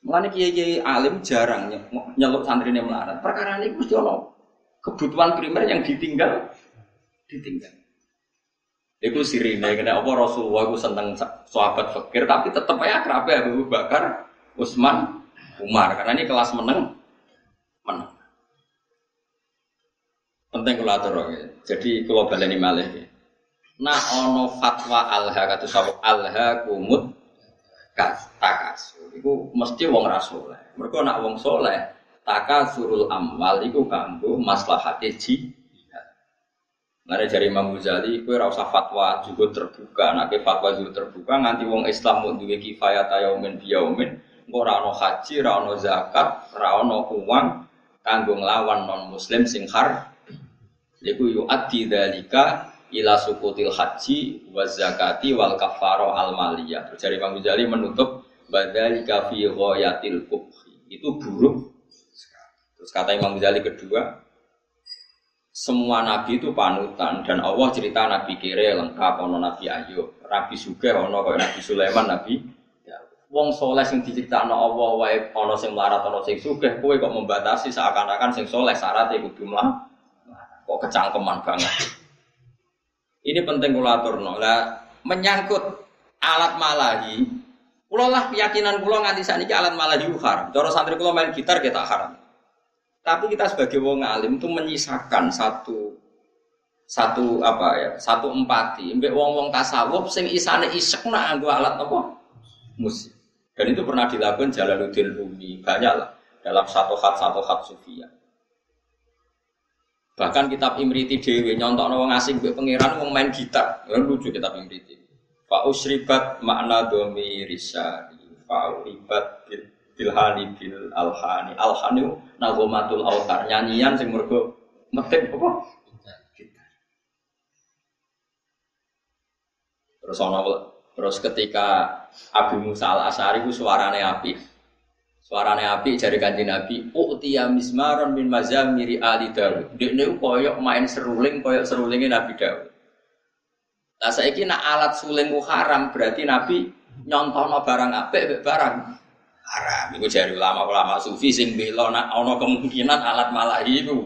Mulane kiai-kiai alim jarang nyeluk santrine melarat. Perkara ini mesti ana kebutuhan primer yang ditinggal ditinggal. Iku sirine kena apa Rasulullah aku seneng sahabat fakir tapi tetep aja akrab ya Abu Bakar, Utsman, Umar karena ini kelas meneng meneng. Penting kula atur ya. Jadi kula baleni malih. Nah ono fatwa alha kata sawab alha kumut takasur. Iku mesti wong rasul. Mereka nak wong soleh taka surul amwal iku kanggo maslahate ji Nare jari Imam Ghazali, kue rasa fatwa juga terbuka, nak fatwa juga terbuka, nganti wong Islam mau duwe kifayat yaumin biyaumin, engko ra ono haji, ra ono zakat, ra ono uang kanggo nglawan non muslim sing har. Iku yu addi dalika ila sukutil haji wa zakati wal kafaro al maliyah. Terus jari Imam Ghazali menutup badalika fi ghayatil kubhi. Itu buruk Terus kata Imam Ghazali kedua, semua nabi itu panutan dan Allah cerita nabi kire lengkap ono nabi Ayub, nabi Suge ono kaya nabi Sulaiman, nabi ya. Wong soleh sing diciptakno Allah wae ono sing melarat ono sing sugih, kowe kok membatasi seakan-akan sing soleh syaratnya kudu mlah. Kok kecangkeman banget. Ini penting kula aturno. Lah menyangkut alat malahi, kula lah keyakinan kula nganti sakniki alat malahi haram. Cara santri kula main gitar kita haram. Tapi kita sebagai wong alim itu menyisakan satu satu apa ya satu empati mbek wong wong tasawuf sing isane isek nak anggo alat apa musik dan itu pernah dilakukan Jalaluddin Rumi banyak lah dalam satu hat satu hat sufia bahkan kitab Imriti Dewi nyontok wong asing mbek pangeran wong main gitar. Ya, lucu kitab Imriti. Pak Usribat makna domi risari Pak Uribat bil bilhani bil alhani. Alhani nagomatul autar nyanyian sing mergo metik apa? Terus terus ketika Abu Musa al Asari ku suarane api suarane api jari kanjeng Nabi utia mismaron min mazamiri ali Dawud dekne koyok main seruling koyok serulingnya Nabi Dawud Nah saya nak alat suling haram berarti Nabi nyontono barang apik barang haram. Iku jari ulama-ulama sufi sing bela nak ana kemungkinan alat malah itu.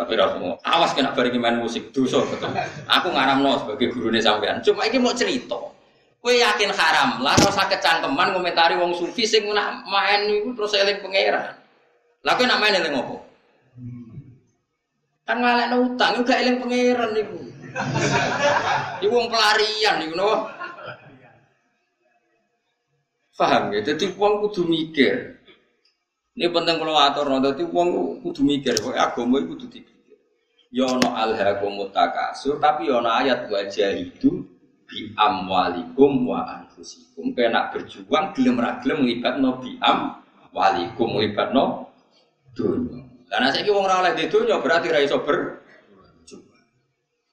Tapi semua awas kena bareng main musik dosa betul. Aku ngaramno sebagai gurune sampean. Cuma iki mau cerita. Kowe yakin haram lah rasa kecangkeman komentari wong sufi sing nak main iku terus eling pangeran. Lah kowe nak main eling opo? Kan ngalekno utang juga eling pangeran niku. Iku wong pelarian niku no. Paham ya? Jadi uang kudu mikir. Ini penting kalau atur, jadi uang kudu mikir. Pokoknya agama itu kudu dipikir. Yono ya alhaqumut takasur, tapi yono ya ayat wajah itu bi amwalikum wa anfusikum. Kena berjuang gelem ra gelem no bi am walikum no dunia. Karena saya wong ora oleh di dunia berarti ra iso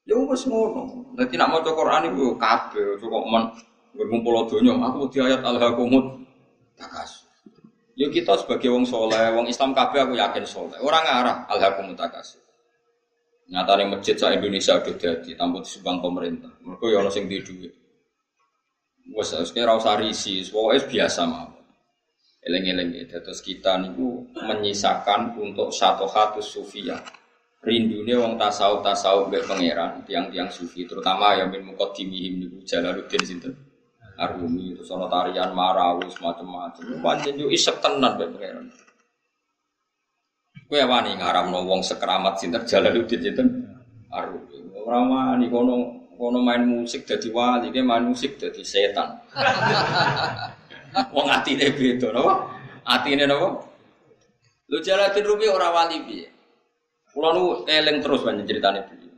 Ya wis ngono. Dadi nak maca Quran iku kabeh kok men ngumpul donya aku di ayat alhaqumut takasur. Ya kita sebagai wong soleh, wong Islam kabeh aku yakin soleh. Orang ngarah alhaqumut takasur. Nyatane masjid sa Indonesia udah jadi tanpa disumbang pemerintah. Mereka ya sing duit. Wes kira ora usah risi, pokoke biasa mah. Eleng-eleng ya, terus kita niku menyisakan untuk satu hatu sufia. Rindunya wong tasawuf tasawuf be pangeran, tiang-tiang sufi, terutama yang min muqaddimihim niku Jalaluddin sinten. Arumi, terus ono tarian marawis macam-macam. Pancen yo isek tenan be pangeran. Kowe wani ngaramno wong sekeramat sinten Jalaluddin sinten Arumi. Ora wani kono kono main musik dadi wali, ke main musik dadi setan. wong atine beda napa? Atine napa? Lu Jalaluddin Rumi ora wali piye? Kula nu eling terus banyak ceritane beliau.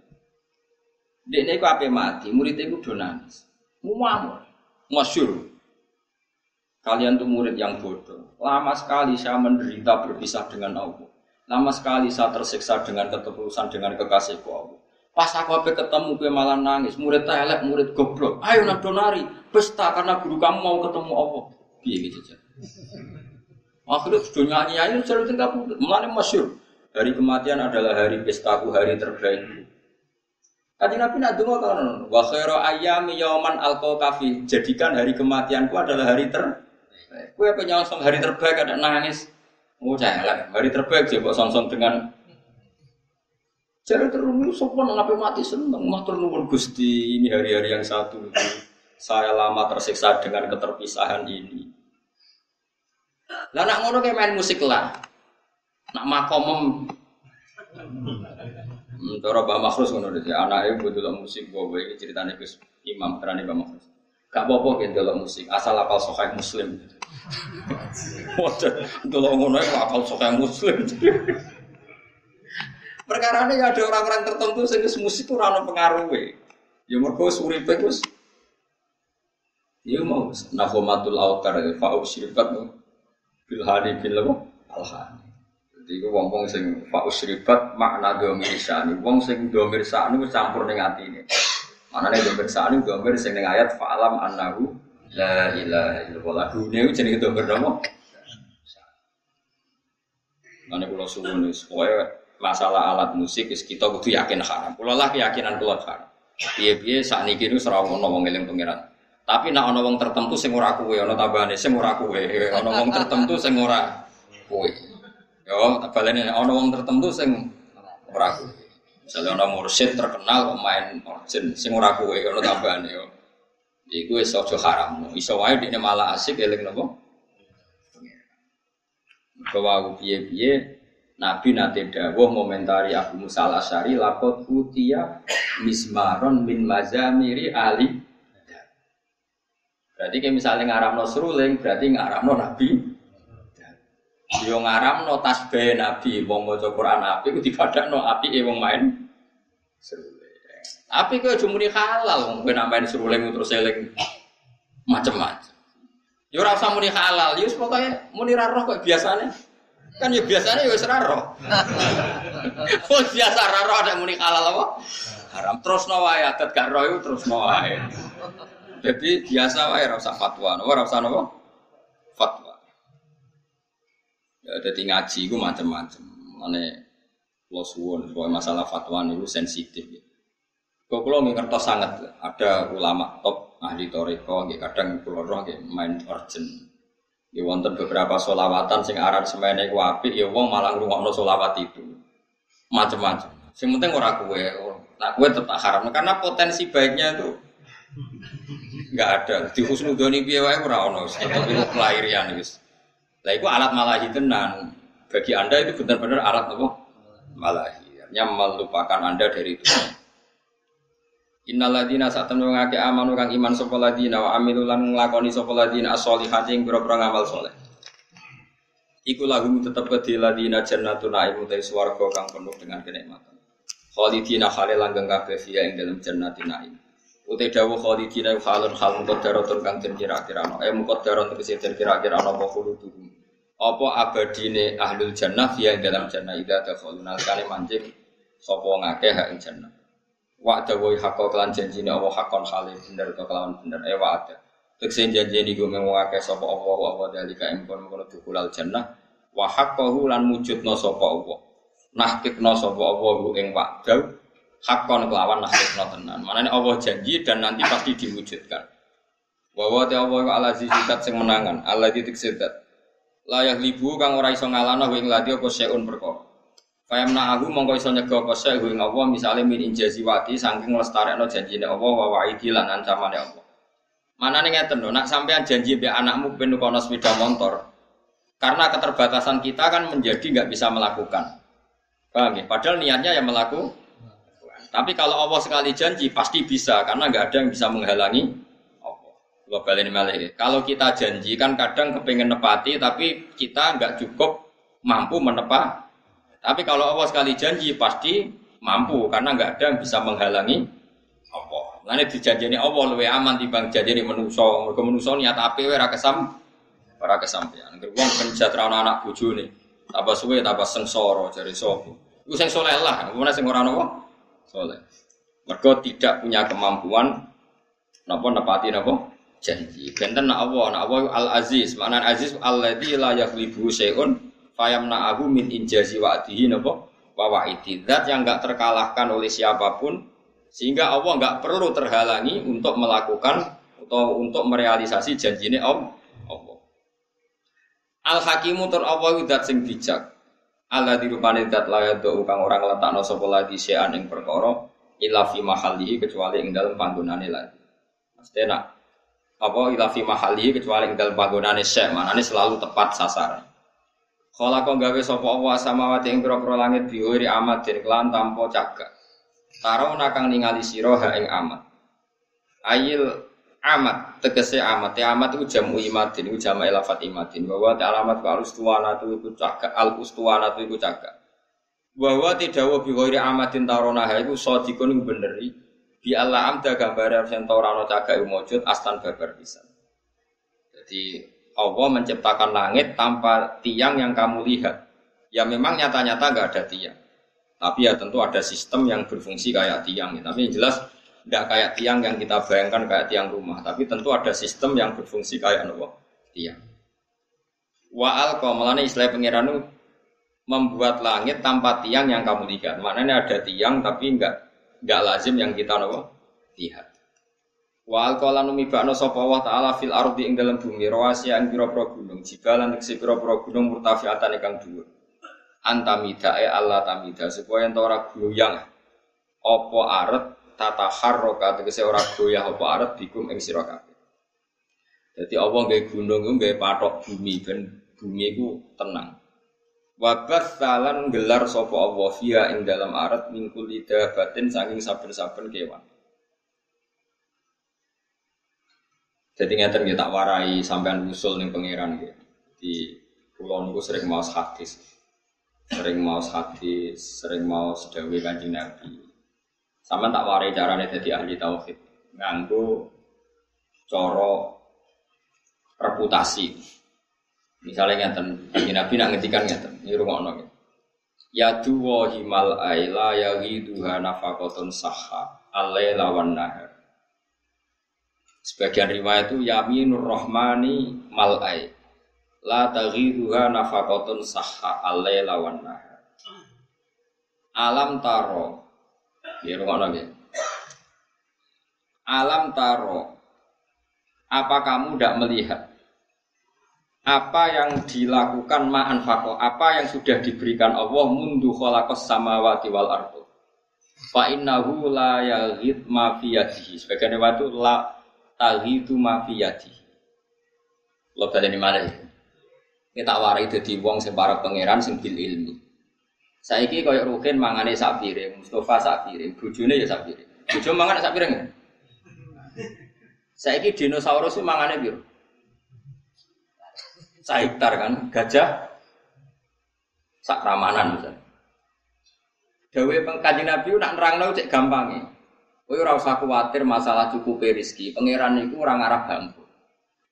Dekne iku ape mati, muridnya iku do nangis. Muamur, masyur. Kalian tuh murid yang bodoh. Lama sekali saya menderita berpisah dengan Allah. Lama sekali saya tersiksa dengan ketulusan dengan kekasihku Allah. Pas aku apa ketemu gue malah nangis, murid telek, murid goblok. Ayo nak donari, pesta karena guru kamu mau ketemu Allah. Biar gitu aja. Akhirnya sudah nyanyi aja, selalu tinggal. Mulanya masyur. Hari kematian adalah hari pestaku, hari terbaik. Kaji Nabi nak dengar kan, wa khairu ayami yauman al kafi. Jadikan hari kematianku adalah hari terbaik. Gue punya hari terbaik ada nangis. Oh jangan, hari terbaik coba song-song dengan Jadi terumur sopan ngapain mati seneng, matur nuwun gusti ini hari-hari yang satu itu saya lama tersiksa dengan keterpisahan ini. Lah nak ngono kayak main musik lah, nak makomem. Hmm, cara Mbak Makhrus ngono dadi anake mbok musik gue iki ceritane Gus Imam terane Mbak Makhrus. Gak apa-apa kan delok musik, asal apal sahih Muslim. Waduh, delok ngono iku apal sahih Muslim. Perkara ini ada orang-orang tertentu sing musik itu rano pengaruhnya. Ya mergo suripe Gus. Ya mau nahomatul autar fa'u syirikat bil hari bil apa? Al Jadi itu wong-wong sing fa'u syirikat makna domir sani. Wong sing domir sani campur dengan ini. Mana nih domir sani domir sing dengan ayat fa'alam annahu la ilaha illallah. Dunia itu jenis domir nopo. Mana pulau suwun nih, masalah alat musik is kita kudu yakin haram. Kula lah keyakinan kula haram. Piye-piye saat niki niku ora ono wong pangeran. Tapi nak ono wong tertentu sing ora kuwe, ono tambahane sing ora kuwe, ono wong tertentu sing ora kuwe. Yo, balene ono wong tertentu sing ora kuwe. Misalnya ono mursyid terkenal kok main organ sing ora kuwe, ono tambahane yo. Iku wis aja haram. Iso wae dene malah asik eling napa? Bahwa piye-piye Nabi nate dawuh ngomentari Abu Musa al Asyari lakot utia mismaron min mazamiri ali. Berarti kayak misalnya ngaramno seruling, berarti ngaramno Nabi. Yo ngaramno tasbih Nabi, wong maca Quran Nabi ku dibadakno api e wong main. Tapi kok cuma halal wong kowe main seruling terus eling macam-macam. Yo ora usah muni halal, yo pokoke muni roh kok biasane. Kan ya biasanya ya seraro. Oh biasa raro ada muni halal apa? Haram terus no wae adat gak roh terus no wae. Jadi biasa wae ora usah fatwa, ora usah napa? Fatwa. Ya dadi ngaji iku macam-macam. Mane kula suwun masalah fatwa niku sensitif. Kok kula ngertos sangat ada ulama top ahli toriko, kadang kula roh main urgent Ya wonten beberapa solawatan sing aran semene ku apik ya wong malah ngrungokno solawat itu. Macam-macam. Sing penting ora kue, nah kue tetap haram karena potensi baiknya itu nggak ada. Di husnudoni piye wae ora ono, tetep itu kelahirian wis. Lah iku alat malahi tenan. Bagi Anda itu benar-benar alat apa? Malahi. Artinya melupakan Anda dari itu. Innal ladina saat temen ngake amanu kang iman sapa ladina wa amilu lan nglakoni sapa ladina as-solihati ing ngamal saleh. Iku lagu tetep kedhi ladina jannatun naim utai swarga kang penuh dengan kenikmatan. Khalidina khale langgeng kabeh fiya ing dalam jannatin naim. Utai dawu khalidina khalun hal muqaddaratun kang den kira-kirano. Eh muqaddaratun tegese den kira-kirano. Apa abadine ahlul jannah fiya ing dalam jannah ida dakhaluna kale manjing sapa ngakeh hak jannah. Wa dawai hakko kelan janjine Allah hakon hale bener atau kelawan bener eh wa ada. Tekse janji niku mengwake sapa Allah wa wa dalika ing kono kono dukulal jannah wa haqqahu lan mujudna sapa Allah. Nahkikna sapa Allah ing wa'dau hakon kelawan nahkikna tenan. Manane Allah janji dan nanti pasti diwujudkan. Wa wa ta Allah wa ala zikat sing menangan, Allah titik. Layak libu kang ora iso ngalana ing ladi apa seun perkara. Fayamna aku mongko iso nyega apa sek ing Allah misale min injazi wati saking lestarekno janjine Allah wa wa'idi lan ancamane Allah. Mana nih ngeten nak sampean janji be anakmu ben kono sepeda motor. Karena keterbatasan kita kan menjadi nggak bisa melakukan. Paham ya? Padahal niatnya yang melakukan. Tapi kalau Allah sekali janji pasti bisa karena nggak ada yang bisa menghalangi Allah. Balik ini Kalau kita janji kan kadang kepengen nepati tapi kita nggak cukup mampu menepati tapi kalau Allah sekali janji pasti mampu karena nggak ada yang bisa menghalangi Allah. Lainnya dijanjini Allah lebih aman dibanding janjini menuso. Mereka menuso niat api ora kesam, ora kesampean. Wong penjatra anak bojo nih. Tambah suwe tambah sengsara jari sopo. Iku sing soleh lah, kemudian sing ora nopo? Soleh. Mereka tidak punya kemampuan napa nepati napa janji. Benten nak Allah, nak Allah Al Aziz. Makna Aziz alladzi la yaghlibu syai'un fayamna aku min injazi wa'dihi napa? Wa wa'idi. Zat yang enggak terkalahkan oleh siapa pun sehingga Allah enggak perlu terhalangi untuk melakukan atau untuk merealisasi janjine Allah. Al hakimu tur Allah zat sing bijak? Allah dirupani zat layat do kang orang letakno sapa lagi sean ing perkara ila fi kecuali ing dalam panggonane lagi. Mesti nak apa ila fi mahalihi kecuali ing dalam panggonane syek manane selalu tepat sasaran. Kala kau gawe sapa Allah samawati ing pira-pira langit biwiri amat den kelan tanpa cagak. Taro nakang ningali sira ha ing amat. Ayil amat tegese amat. Ya amat itu jamu imadin itu jamu elafat imadin. Bahwa te alamat al ustuwana itu iku cagak al ustuwana itu iku cagak. Bahwa tidak wa amatin tarona ha iku sadikun iku beneri bi Allah amda gambar yang torano cagak mujud astan babar pisan jadi Allah menciptakan langit tanpa tiang yang kamu lihat. Ya memang nyata-nyata nggak ada tiang. Tapi ya tentu ada sistem yang berfungsi kayak tiang. Tapi yang jelas tidak kayak tiang yang kita bayangkan kayak tiang rumah. Tapi tentu ada sistem yang berfungsi kayak apa? Tiang. Wa al istilah pengiranu membuat langit tanpa tiang yang kamu lihat. Maknanya ada tiang tapi nggak nggak lazim yang kita apa? lihat. Wa alqala numibakno sapa Allah taala fil ardi ing dalam bumi rawasiya ing pira-pira gunung jibalan ing pira-pira gunung murtafiatan ingkang dhuwur. Antamidae Allah tamida supaya ento ora goyang apa aret tata harroka tegese ora goyah apa aret bikum ing sira kabeh. Dadi Allah gawe gunung gawe patok bumi ben bumi iku tenang. Wabat talan gelar sapa Allah fiha ing dalam aret mingkul lidah batin saking saben-saben kewan. Jadi ngeten kita tak warai sampean usul ning pangeran gitu. Di pulau niku sering mau hadis. Sering mau hadis, sering mau sedawi kanjeng Nabi. Sama tak warai carane jadi ahli tauhid. Nganggo coro reputasi. Misalnya ngeten, kanjeng Nabi nak ngetikan ngeten, ini rumah gitu. Ya duwa himal aila ya ghiduha nafakotun sahha alaila wan nahar Sebagian riwayat itu yaminur rahmani mal'ai. La taghiruha nafaqatun sahha alaila wan nahar. Alam taro. Ya rumah ya. Alam taro. Apa kamu tidak melihat apa yang dilakukan ma'an fako, apa yang sudah diberikan Allah mundu khalaqas samawati wal ardu. Fa innahu la yaghid ma fi yadihi. Sebagian riwayat la itu mafiyati. Lo baleni mana ya? Kita warai di wong sing para pangeran sing bil ilmi. Saiki koyo Rukin mangane sak piring, Mustofa sak ya sak piring. Bojo mangan sak piring. Saiki dinosaurus mangane piro? Sak kan, gajah sak ramanan misalnya. Dawe pengkaji Nabi nak nerangno cek gampange. Kowe ora usah kuwatir masalah cukup rezeki. Pangeran iku ora ngarap bangku.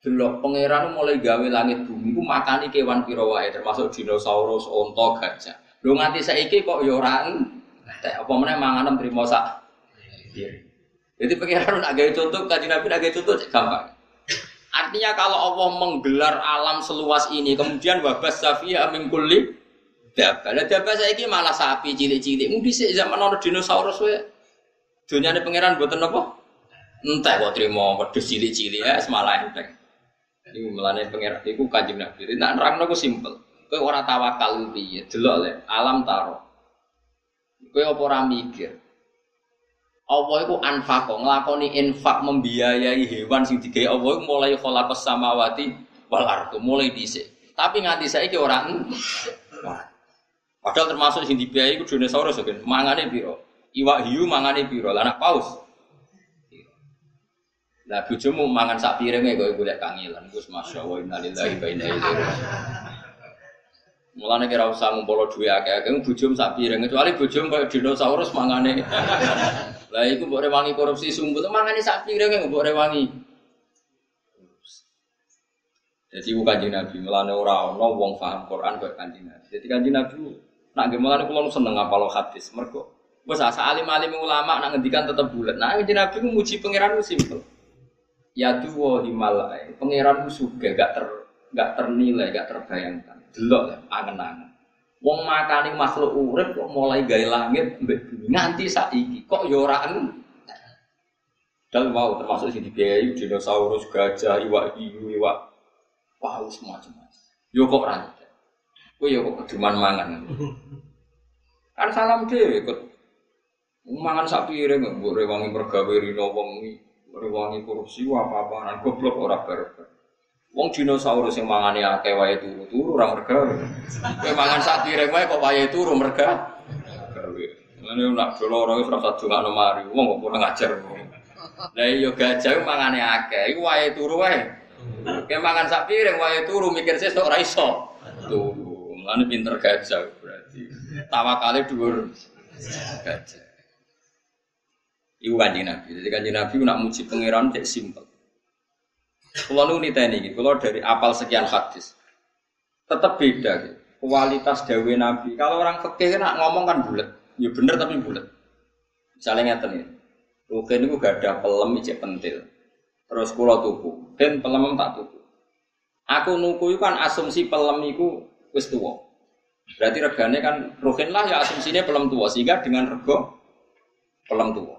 Delok pangeran mulai gawe langit bumi ku makani kewan pira wae termasuk dinosaurus, onta, gajah. Lho nganti saiki kok ya ora apa meneh manganem trimo sak. Jadi pengiran nak gaya contoh, kaji Nabi nak gaya contoh gampang. Artinya kalau Allah menggelar alam seluas ini, kemudian wabas safiyah mingkuli dabah. Lah dabah saya ini malah sapi cilik-cilik. Mungkin sih zaman orang dinosaurus ya. Dunia ini pengiran buatan apa? Entah kok terima wedhus cilik-cilik ya, semalah enteng. Ini melane pengiran, itu kaji Nabi. Nah, nerang aku simpel. Kau orang tawakal piye? Delok le, alam taro. Kau apa ora mikir? Allah itu anfako ngelakoni infak membiayai hewan sing digawe Allah itu mulai khalaqas samawati wal ardu mulai dhisik. Tapi nganti saiki orang Padahal termasuk sing dibiayai itu dinosaurus kan. Mangane piro? Iwak hiu mangane piro? Lah anak paus. Lah bojomu mangan sak piringe kok golek kangelan. Gus masyaallah innalillahi wa inna ilaihi Mulane kira usah ngumpul duwe akeh-akeh bojom sak piring kecuali bojom koyo dinosaurus mangane. Lah iku mbok rewangi korupsi sumbul mangane sak piring mbok rewangi. Jadi ku kanjeng Nabi mulane ora ana wong paham Quran kok kanjeng Nabi. Jadi kanjeng Nabi nak nggih mulane kula seneng ngapal hadis mergo wis asa alim-alim ulama nak ngendikan tetep bulat. Nah kanjeng Nabi ku muji pangeran ku simpel. Ya duwa himalai, pangeran ku suga gak ter gak ternilai, gak terbayangkan delok angen-angen. Wong makani makhluk urip kok mulai gawe langit mbek bumi nganti saiki kok ya ora Dan mau termasuk sing dibiayai dinosaurus, gajah, iwak hiu, iwak paus macam-macam. Yo kok ora Kowe yo kok keduman mangan. Kan salam dhewe kok mangan sak piring mbok rewangi pergawe rino wong rewangi korupsi apa-apaan goblok ora barbar. Wong dinosaurus yang mangane akeh wae turu-turu ora merga. Kowe mangan sak piring wae kok wae turu. Gawe. Ngene nak doloro wis ora usah dongakno mari. Wong kok kurang ajar. Lah iya gajah mangane akeh, iku wae turu wae. Kowe mangan sak piring wae turu mikir sesuk ora iso. Turu. Mulane pinter gajah berarti. Tawakale dhuwur gajah. Iku kanjeng Nabi. Jadi kanjeng Nabi nak muji pangeran cek simpel. Kalau nu niteni gitu, kalau dari apal sekian hadis, tetap beda gitu. Kualitas dawe Nabi. Kalau orang fikih nak ngomong kan bulat, ya bener tapi bulat. Misalnya ngeten ini, Rukin itu gak ada pelem ijek pentil. Terus kulo tuku, dan pelem tak tuku. Aku nuku itu kan asumsi pelem itu wis tua. Berarti regane kan Rukin lah ya asumsinya pelem tua, sehingga dengan rego pelem tua.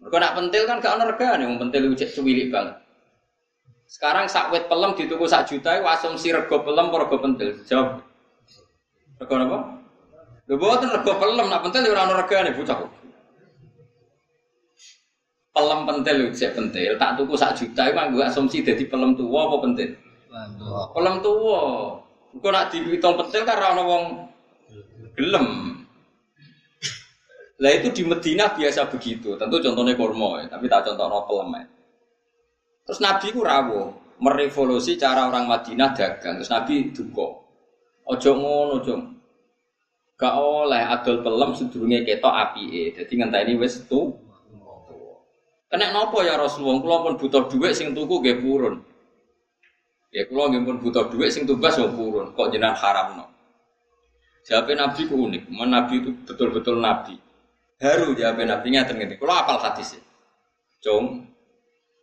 Mereka nak pentil kan gak ada regane, yang pentil itu cuwilik banget. Sekarang sak wit pelem dituku sak juta itu asumsi rego pelem apa rego pentil? Jawab. Rego apa? Lho boten rego pelem, nak pentil ya ora ono regane bocah. Pelem pentil sik pentil, tak tuku sak juta itu gue asumsi dadi pelem tuwa apa pentil? Pelem tuwa. Engko nak dihitung pentil kan ora ono wong gelem. Lah itu di Medina biasa begitu. Tentu contohnya kurma ya, tapi tak contoh no pelem ya. Terus Nabi ku rawuh, merevolusi cara orang Madinah dagang. Terus Nabi duka. Ojo ngono, ojo. Gak oleh adol pelem sedurunge ketok apike. Dadi ngenteni wis tu. Kena nopo ya Rasulullah? Kula pun butuh duit sing tuku nggih purun. Ya kula nggih pun butuh duit sing tumbas yo purun. Kok jenengan haramno? Jawabnya Nabi ku unik. Nabi itu betul-betul Nabi. Haru jawabnya Nabi ngaten ngene. Kula apal hadis. Cung,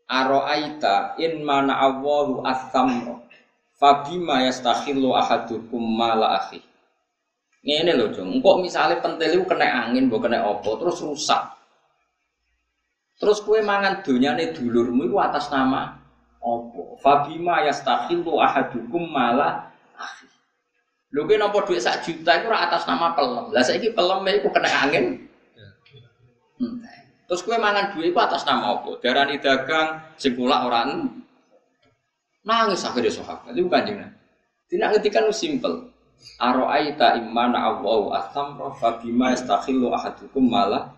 Aro'aita in mana Allahu as-samra Fabima yastakhillu ahadukum mala akhi Ini loh jong, kok misalnya pentil kena angin, bukan kena opo, terus rusak. Terus kue mangan nih dulurmu itu atas nama opo. Fabima yastakhillu ahadukum mala akhi. Lho kue nopo duit sak juta itu atas nama pelem. Lah saiki pelem itu kena angin. Terus kue mangan duit itu atas nama apa? Darani dagang, singkulak orang nangis akhirnya sahabat. Itu bukan jangan. Tidak ngetikan simpel. Aro'aita imana Allahu asam rofa bima istakhillu ahadukum malah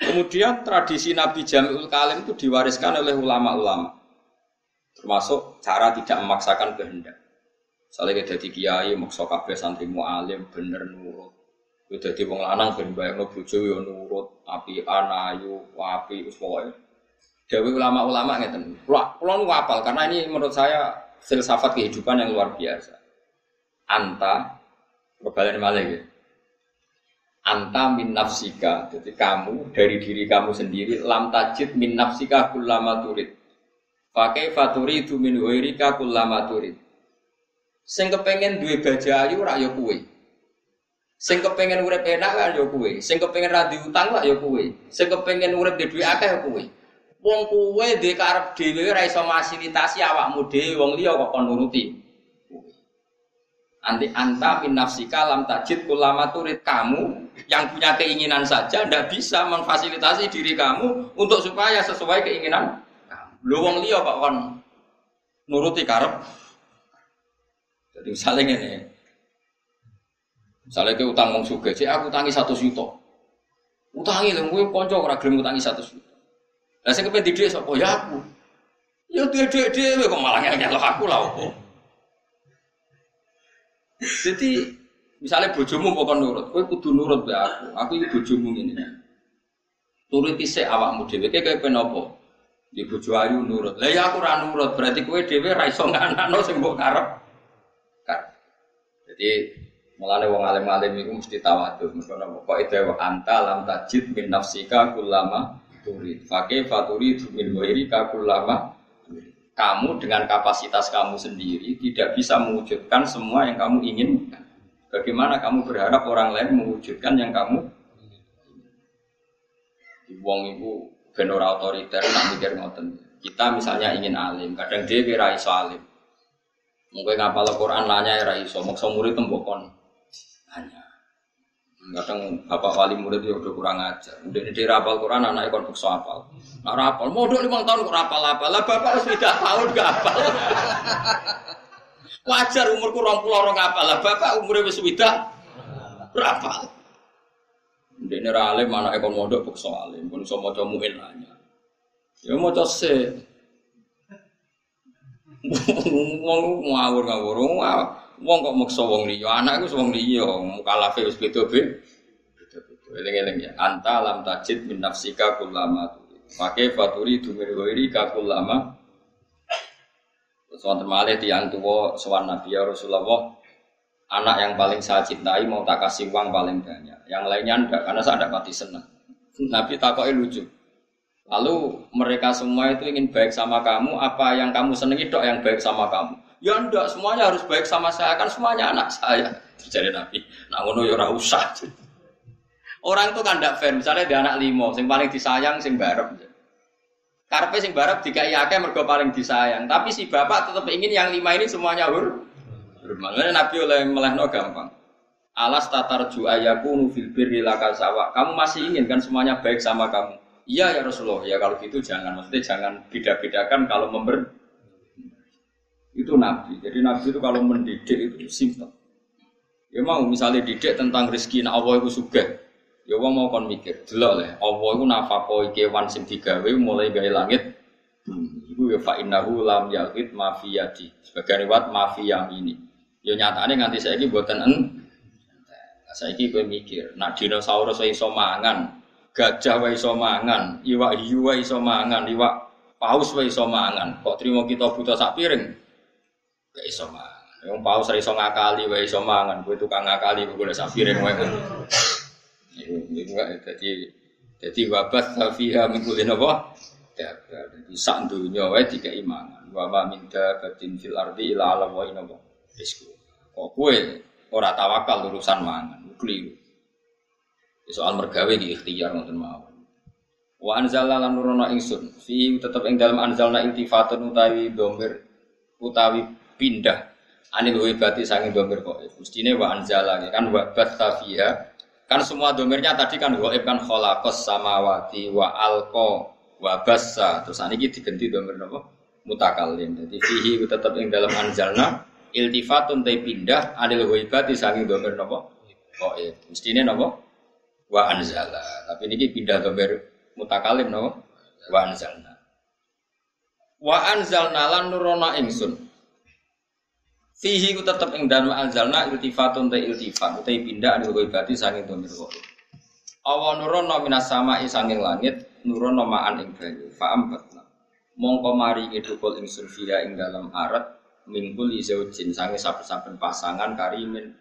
Kemudian tradisi Nabi Jami'ul Kalim itu diwariskan oleh ulama-ulama. Termasuk cara tidak memaksakan kehendak. Misalnya kita jadi kiai, maksa kabeh santri mu'alim, bener nurut. Jadi wong lanang, ben bayang bojo ya nurut, api anayu, api, uswoy. Dewi ulama-ulama ngeten. Kulo nu apal karena ini menurut saya filsafat kehidupan yang luar biasa. Anta, kebalen malah ya. Anta min nafsika, jadi kamu dari diri kamu sendiri lam tajid min nafsika kullama turid. Pakai faturi itu min wairika kullama turid. Sing kepengen duwe bajayu rak ya. Sing kepengen urip enak kan ya kuwe. Sing kepengen ra utang lah ya kuwe. Sing kepengen urip di duwe akeh ya. Wong kuwe dhe karep dhewe ora iso fasilitasi awakmu dhewe wong liya kok kon nuruti. Anti anta min nafsika lam tajid kulama turid kamu yang punya keinginan saja ndak bisa memfasilitasi diri kamu untuk supaya sesuai keinginan kamu. Lho wong liya kok kon nuruti karep. Jadi misalnya ini, misalnya ke utang wong sugih, aku utangi satu juta. Utangi lho, gue konco ora gelem utangi satu juta. Lah sing kepen didik sapa ya aku. Ya didik dhewe kok malah ngel aku lah opo. Jadi misalnya bojomu pokok nurut, kowe kudu nurut be aku. Aku iki bojomu ngene. Turuti sik awakmu dhewe kayak kepen apa? Di bojo ayu nurut. Lah ya aku ora nurut, berarti kowe dhewe ra iso nganakno sing mbok karep. Jadi Mulane wong alim-alim itu mesti tawadhu. Mergo kok itu anta lam tajid min nafsika kullama turid. Fakih faturi min wairi lama kamu dengan kapasitas kamu sendiri tidak bisa mewujudkan semua yang kamu inginkan. Bagaimana kamu berharap orang lain mewujudkan yang kamu Wong ibu benora otoriter nak mikir ngoten. Kita misalnya ingin alim, kadang dia kira iso alim. Mungkin ngapal Al-Quran nanya ya iso, maksa murid tembokon hanya. Kadang bapak wali murid ya udah kurang ajar. Udah di rapal Quran anak ikon bukso apal. Nah rapal, mau dua lima tahun kok rapal apa? Lah bapak tidak tahun gak apal. Wajar umur kurang pulau orang apal. Lah bapak umurnya wis tidak rapal. Udah ini alim anak ikon modok bukso alim. Pun so mau muin nanya. Ya mau se. Wong ngawur ngawur, wong kok maksa wong liya, anak iku wong liya, mukalafe wis beda-beda. Eling-eling ya, anta lam tajid min nafsika kullama Pakai faturi dumir goiri kakulama. Terus wonten malih tiyang tuwa sowan Nabi ya Rasulullah, anak yang paling saya cintai mau tak kasih uang paling banyak. Yang lainnya enggak, karena saya tidak mati senang. Nabi takoi lucu. Lalu mereka semua itu ingin baik sama kamu, apa yang kamu senangi dok yang baik sama kamu? Ya enggak, semuanya harus baik sama saya kan semuanya anak saya. Jadi Nabi, nak ngono ya ora usah. Orang itu kan tidak fair. Misalnya dia anak limo, sing paling disayang sing barep. Karpe sing barep dikai akeh mergo paling disayang. Tapi si bapak tetap ingin yang lima ini semuanya hur. Makanya Nabi oleh melehno gampang. Alas tatar ju ayaku nufil birri sawa. Kamu masih ingin kan semuanya baik sama kamu. Iya ya Rasulullah. Ya kalau gitu jangan. Maksudnya jangan beda-bedakan kalau member itu Nabi. Jadi Nabi itu kalau mendidik itu simpel. Ya mau misalnya didik tentang rezeki, nah Allah itu suka. Ya wong mau kon mikir, delok le, Allah itu nafako kewan sing digawe mulai gawe langit. Itu ya fa innahu lam yaqid mafiyati. Sebagai riwayat mafiyah ini. Ya nyatane nganti saiki mboten en. Saiki kowe mikir, nak dinosaurus wae iso mangan, gajah wae iso mangan, iwak hiu wae iso mangan, iwak paus wae iso mangan. Kok trimo kita buta sak piring? Gak iso mangan. Paus ra iso ngakali wae iso mangan, kowe tukang ngakali kowe golek sapiring wae. Iku enggak jadi jadi wabat fiha min kulli napa? Jadi sak dunya wae dikai mangan. Wa ma min dabatin fil ardi ila ala wa inna. Kok kowe ora tawakal urusan mangan, keliru. Soal mergawe iki ikhtiar ngoten mawon. Wa anzalna lan nurono ingsun fi tetep ing dalem anzalna iltifatun utawi domir utawi pindah. Anil wibati sangi domir kok mestine wa anzala kan wa batta kan semua domirnya tadi kan goib kan kholakos samawati wa alko wa bassa. Terus ini diganti domir nopo? Mutakalim jadi fihi tetap yang dalam anzalna iltifatun tay pindah. Anil wibati sangi domir nopo? Goib mestine nopo? Wa anzala tapi ini pindah domir Mutakalim no. Wa anzalna. Wa anzalna lan nurono ingsun. Fihi ku tetep ing dalem anzalna iltifatun ta iltifat utai pindah anu berarti saking domir ghaib. Awa nurono minas sama'i sanging langit nurono ma'an ing banyu fa ambatna. Mongko mari ngedukul ingsun fiha ing dalam arat mingkul izaujin sange saben-saben pasangan karimin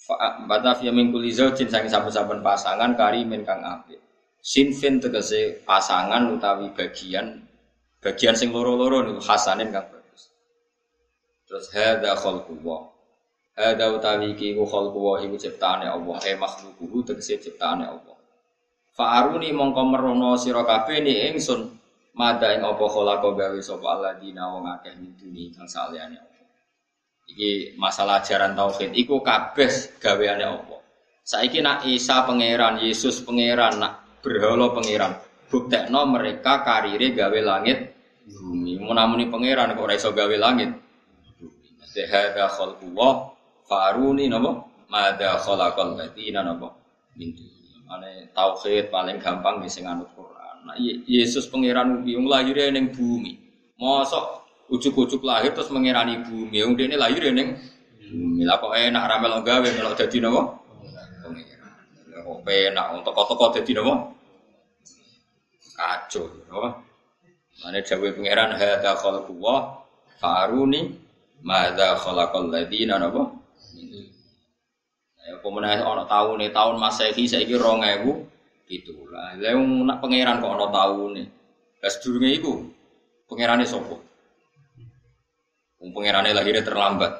fa batafia mingkul izaujin sange saben-saben pasangan karimin kang apik. Sinfin tegese pasangan utawi bagian bagian sing loro-loro niku hasanin kang Terus hadza khalqullah. Hadza utawi iki ku khalqullah iku ciptaane Allah, eh makhluquhu tegese ciptaane Allah. Fa'aruni mongko merono sira kabeh ni ingsun mada ing apa khalaqa gawe sapa alladzina wong akeh min kang saliyane Allah. Iki masalah ajaran tauhid iku kabeh gaweane Allah. Saiki nak Isa pangeran, Yesus pangeran, nak berhala pangeran. Buktekno mereka karire gawe langit bumi. Munamuni pangeran kok ora iso gawe langit Hadza khalqullah faruni napa? Madza khalaqal ladina napa? Min Mane tauhid paling gampang di sing anut Quran. Nah, Yesus pangeran wong lahir ning bumi. Mosok ujuk-ujuk lahir terus mengirani bumi. Wong dene lahir ning bumi. Lah kok enak ra melok gawe melok dadi napa? Pangeran. Kok enak toko-toko dadi napa? Kacau, napa? Mane dawuh pangeran hadza khalqullah faruni Mada khalaqal ladina napa? Ya pemenang ana taune tahun Masehi saiki 2000 itulah. Lah nak pangeran kok ana taune. Lah sedurunge iku pangerane sapa? Wong pangerane lahirnya terlambat.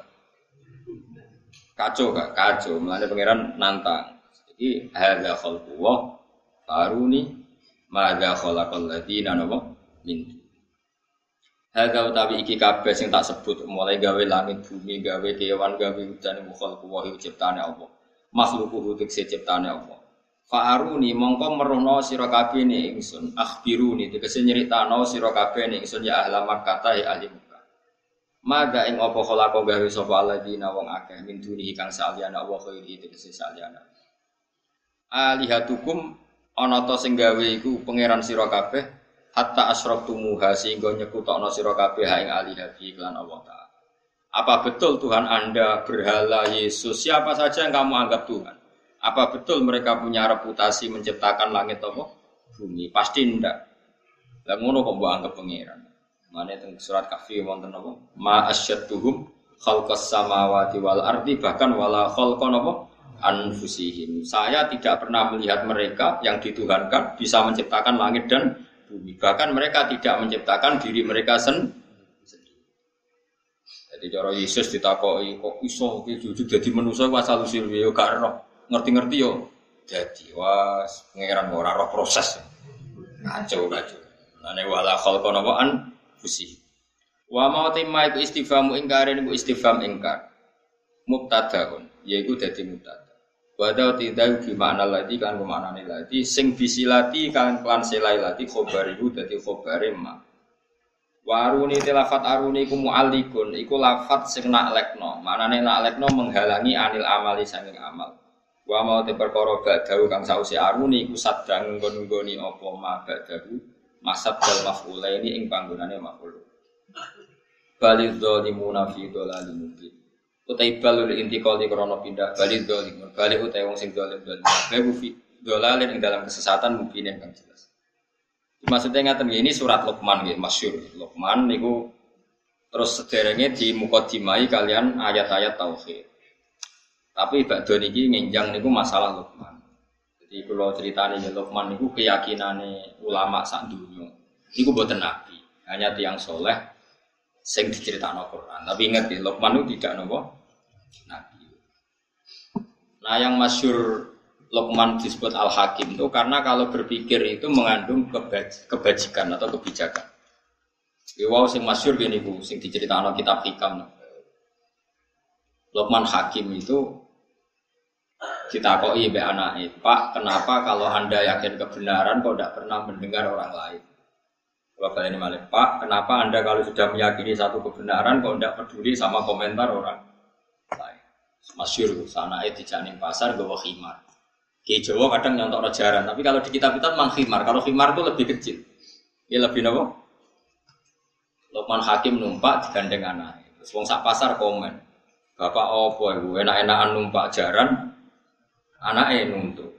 Kacau gak? Kacau. Mulane pangeran nantang. Iki hadza khalqullah faruni madza khalaqal ladina napa? Min Hadza utawi iki kabeh sing tak sebut mulai gawe langit bumi, gawe kewan, gawe hujan mukhal kuwahi ciptane Allah. Makhluku hudik ciptane Allah. Fa'aruni mongko merono sira kabeh ne ingsun. Akhbiruni tegese nyritano sira kabeh ne ingsun ya ahla Makkah ta ya ahli Makkah. Mada ing apa khalaqa gawe sapa alladzina wong akeh min dunihi kang saliyana Allah khairi tegese saliyana. Alihatukum ana ta sing gawe iku pangeran sira kabeh hatta asraftumuha sehingga nyekutokno sira kabeh ing aliha iklan Allah taala. Apa betul Tuhan Anda berhala Yesus siapa saja yang kamu anggap Tuhan? Apa betul mereka punya reputasi menciptakan langit apa? Bumi? Pasti ndak. Lah ngono kok mbok anggap pangeran. Mane teng surat Kahfi wonten apa? Ma asyadduhum khalqas samawati wal ardi bahkan wala khalqan apa? anfusihim. Saya tidak pernah melihat mereka yang dituhankan bisa menciptakan langit dan bumi. Bahkan mereka tidak menciptakan diri mereka sendiri. Jadi cara Yesus ditakoi kok iso ki jujur jadi manusia ku asal usul yo gak Ngerti-ngerti yo jadi was pangeran ora roh proses. Kacau kacau. Ane wala khalqa nawaan fusi. Wa mau timma iku istifamu ingkar niku istifham ingkar. Mubtadaun yaiku dadi mubtada. Wada tidak di mana lagi kan ke mana nih lagi sing bisilati kan klan selai lagi khobariku jadi khobare ma. Waruni tilafat aruni ku mu'alikun iku lafat sing nak lekno nih nak lekno menghalangi anil amali sanging amal. Wa mau te perkara ba'dahu kang sausi aruni iku sadang nggon-nggoni apa ma ba'dahu masab dal maf'ula ini ing panggonane maf'ul. Balidh zalimuna fi dhalalin mubin utai balul intikal di krono pindah balik dolim balik utai wong sing dolim dolim. Babu fi dolalin ing dalam kesesatan mungkin yang kan jelas. Maksudnya ngatain ini surat Luqman gitu masyur. Luqman niku terus sederenge di mukadimai kalian ayat-ayat tauhid. Tapi bakdo niki nginjang niku masalah Luqman. Jadi kalau ceritanya ya Luqman niku keyakinane ulama sak dunia niku buatan nabi hanya tiang soleh sing diceritakan Quran. Tapi ingat ya, Luqman itu tidak nopo Nabi. Nah yang masyur Lokman disebut Al Hakim itu karena kalau berpikir itu mengandung kebajikan atau kebijakan. Ya, wow, sing masyur gini bu, sing diceritakan kitab hikam. Lokman Hakim itu kita kok be anaknya, Pak, kenapa kalau anda yakin kebenaran kok tidak pernah mendengar orang lain? Bapak ini malah Pak, kenapa anda kalau sudah meyakini satu kebenaran kok tidak peduli sama komentar orang? Masyur sana itu janin pasar gawa khimar. Ki Jawa kadang nyontok jaran, tapi kalau di kitab-kitab mang khimar. Kalau khimar itu lebih kecil. Ya lebih nopo? Lukman Hakim numpak digandeng anak. Terus wong sak pasar komen. Bapak opo ibu enak-enakan numpak jaran, anaknya nuntut.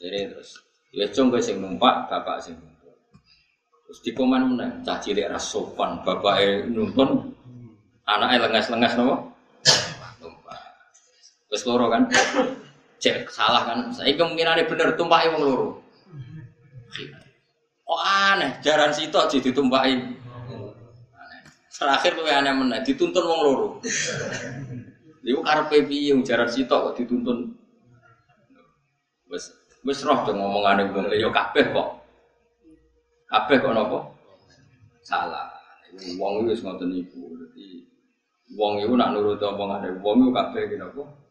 Jadi terus, ya cung sing numpak, bapak sing nuntut. Terus di komen mana? Cah cilik rasopan, bapak e nuntun, anaknya lengas-lengas nopo. Terus loro kan? Cek salah kan? Saya kemungkinan bener tumpaki wong loro. Oh aneh, jaran sitok jadi tumpaki. Terakhir tuh aneh mana? Dituntun wong loro. Iku karepe piye jaran sitok kok dituntun. Wes wes roh dong ngomongane wong yo kabeh kok. Kabeh kok napa? Salah. Wong itu wis ngoten. Dadi wong iku nak nurut omongane wong iku kabeh ki napa?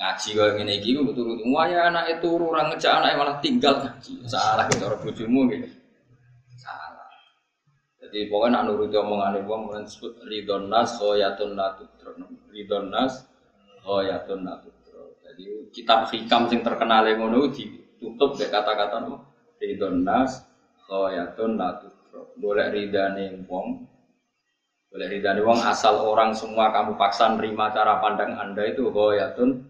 Ngaji kaya ngene iki ku turu. Waya anake turu ora ngejak anake malah tinggal ngaji. Salah ki cara bojomu gitu salah. Jadi pokoknya nak nuruti omongane wong kemudian disebut ridon nas khoyatun natutro ridon nas khoyatun natutro jadi kitab hikam sing terkenal yang ngono ditutup dengan kata-kata no ridon nas khoyatun boleh ridane wong. Boleh ridane wong asal orang semua kamu paksa nerima cara pandang anda itu khoyatun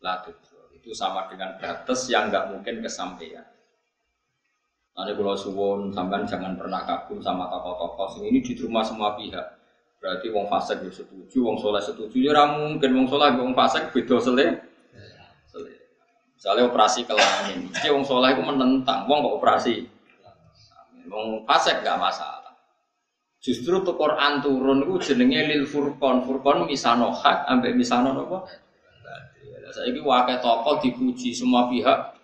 latut itu sama dengan batas yang nggak mungkin kesampaian. Nanti kalau suwon sampean jangan pernah kagum sama tokoh-tokoh ini di rumah semua pihak. Berarti wong fasik ya setuju, wong soleh setuju ya mungkin wong soleh wong fasik beda sele. Misalnya operasi kelamin, jadi wong soleh itu menentang, wong kok operasi. Wong fasik gak masalah. Justru tuh Quran turun itu jenenge lil furqan, furqan misano hak ambek misano apa? Saya ini wakil tokoh dipuji semua pihak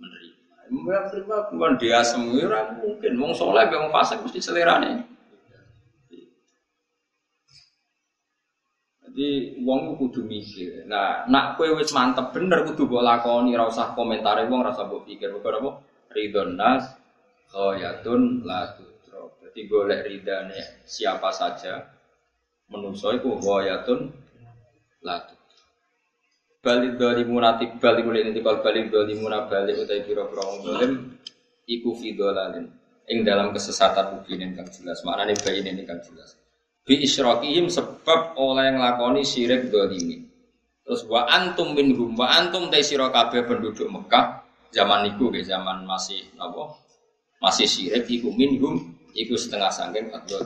menerima. Menerima bukan dia semua mungkin. Wong soleh, wong fasik mesti selera nih. Jadi wong kudu mikir. Nah, nak kue wis mantep bener kudu mbok lakoni, ora usah komentare wong, mbok pikir. Bukan apa? Ridon nas khoyatun la. Jadi golek ridane siapa saja menungso iku khoyatun la balik dari munati balik mulai nanti balik dari munat balik utai biro biro dolim iku fidolalin ing dalam kesesatan mungkin kang jelas. Mana nih bayi ini kang jelas. Bi isyrokihim sebab oleh yang lakoni syirik dolimi. Terus wa antum minhum wa antum dari sirokabe penduduk Mekah zaman itu ke zaman masih apa masih syirik iku minhum iku setengah sangking atau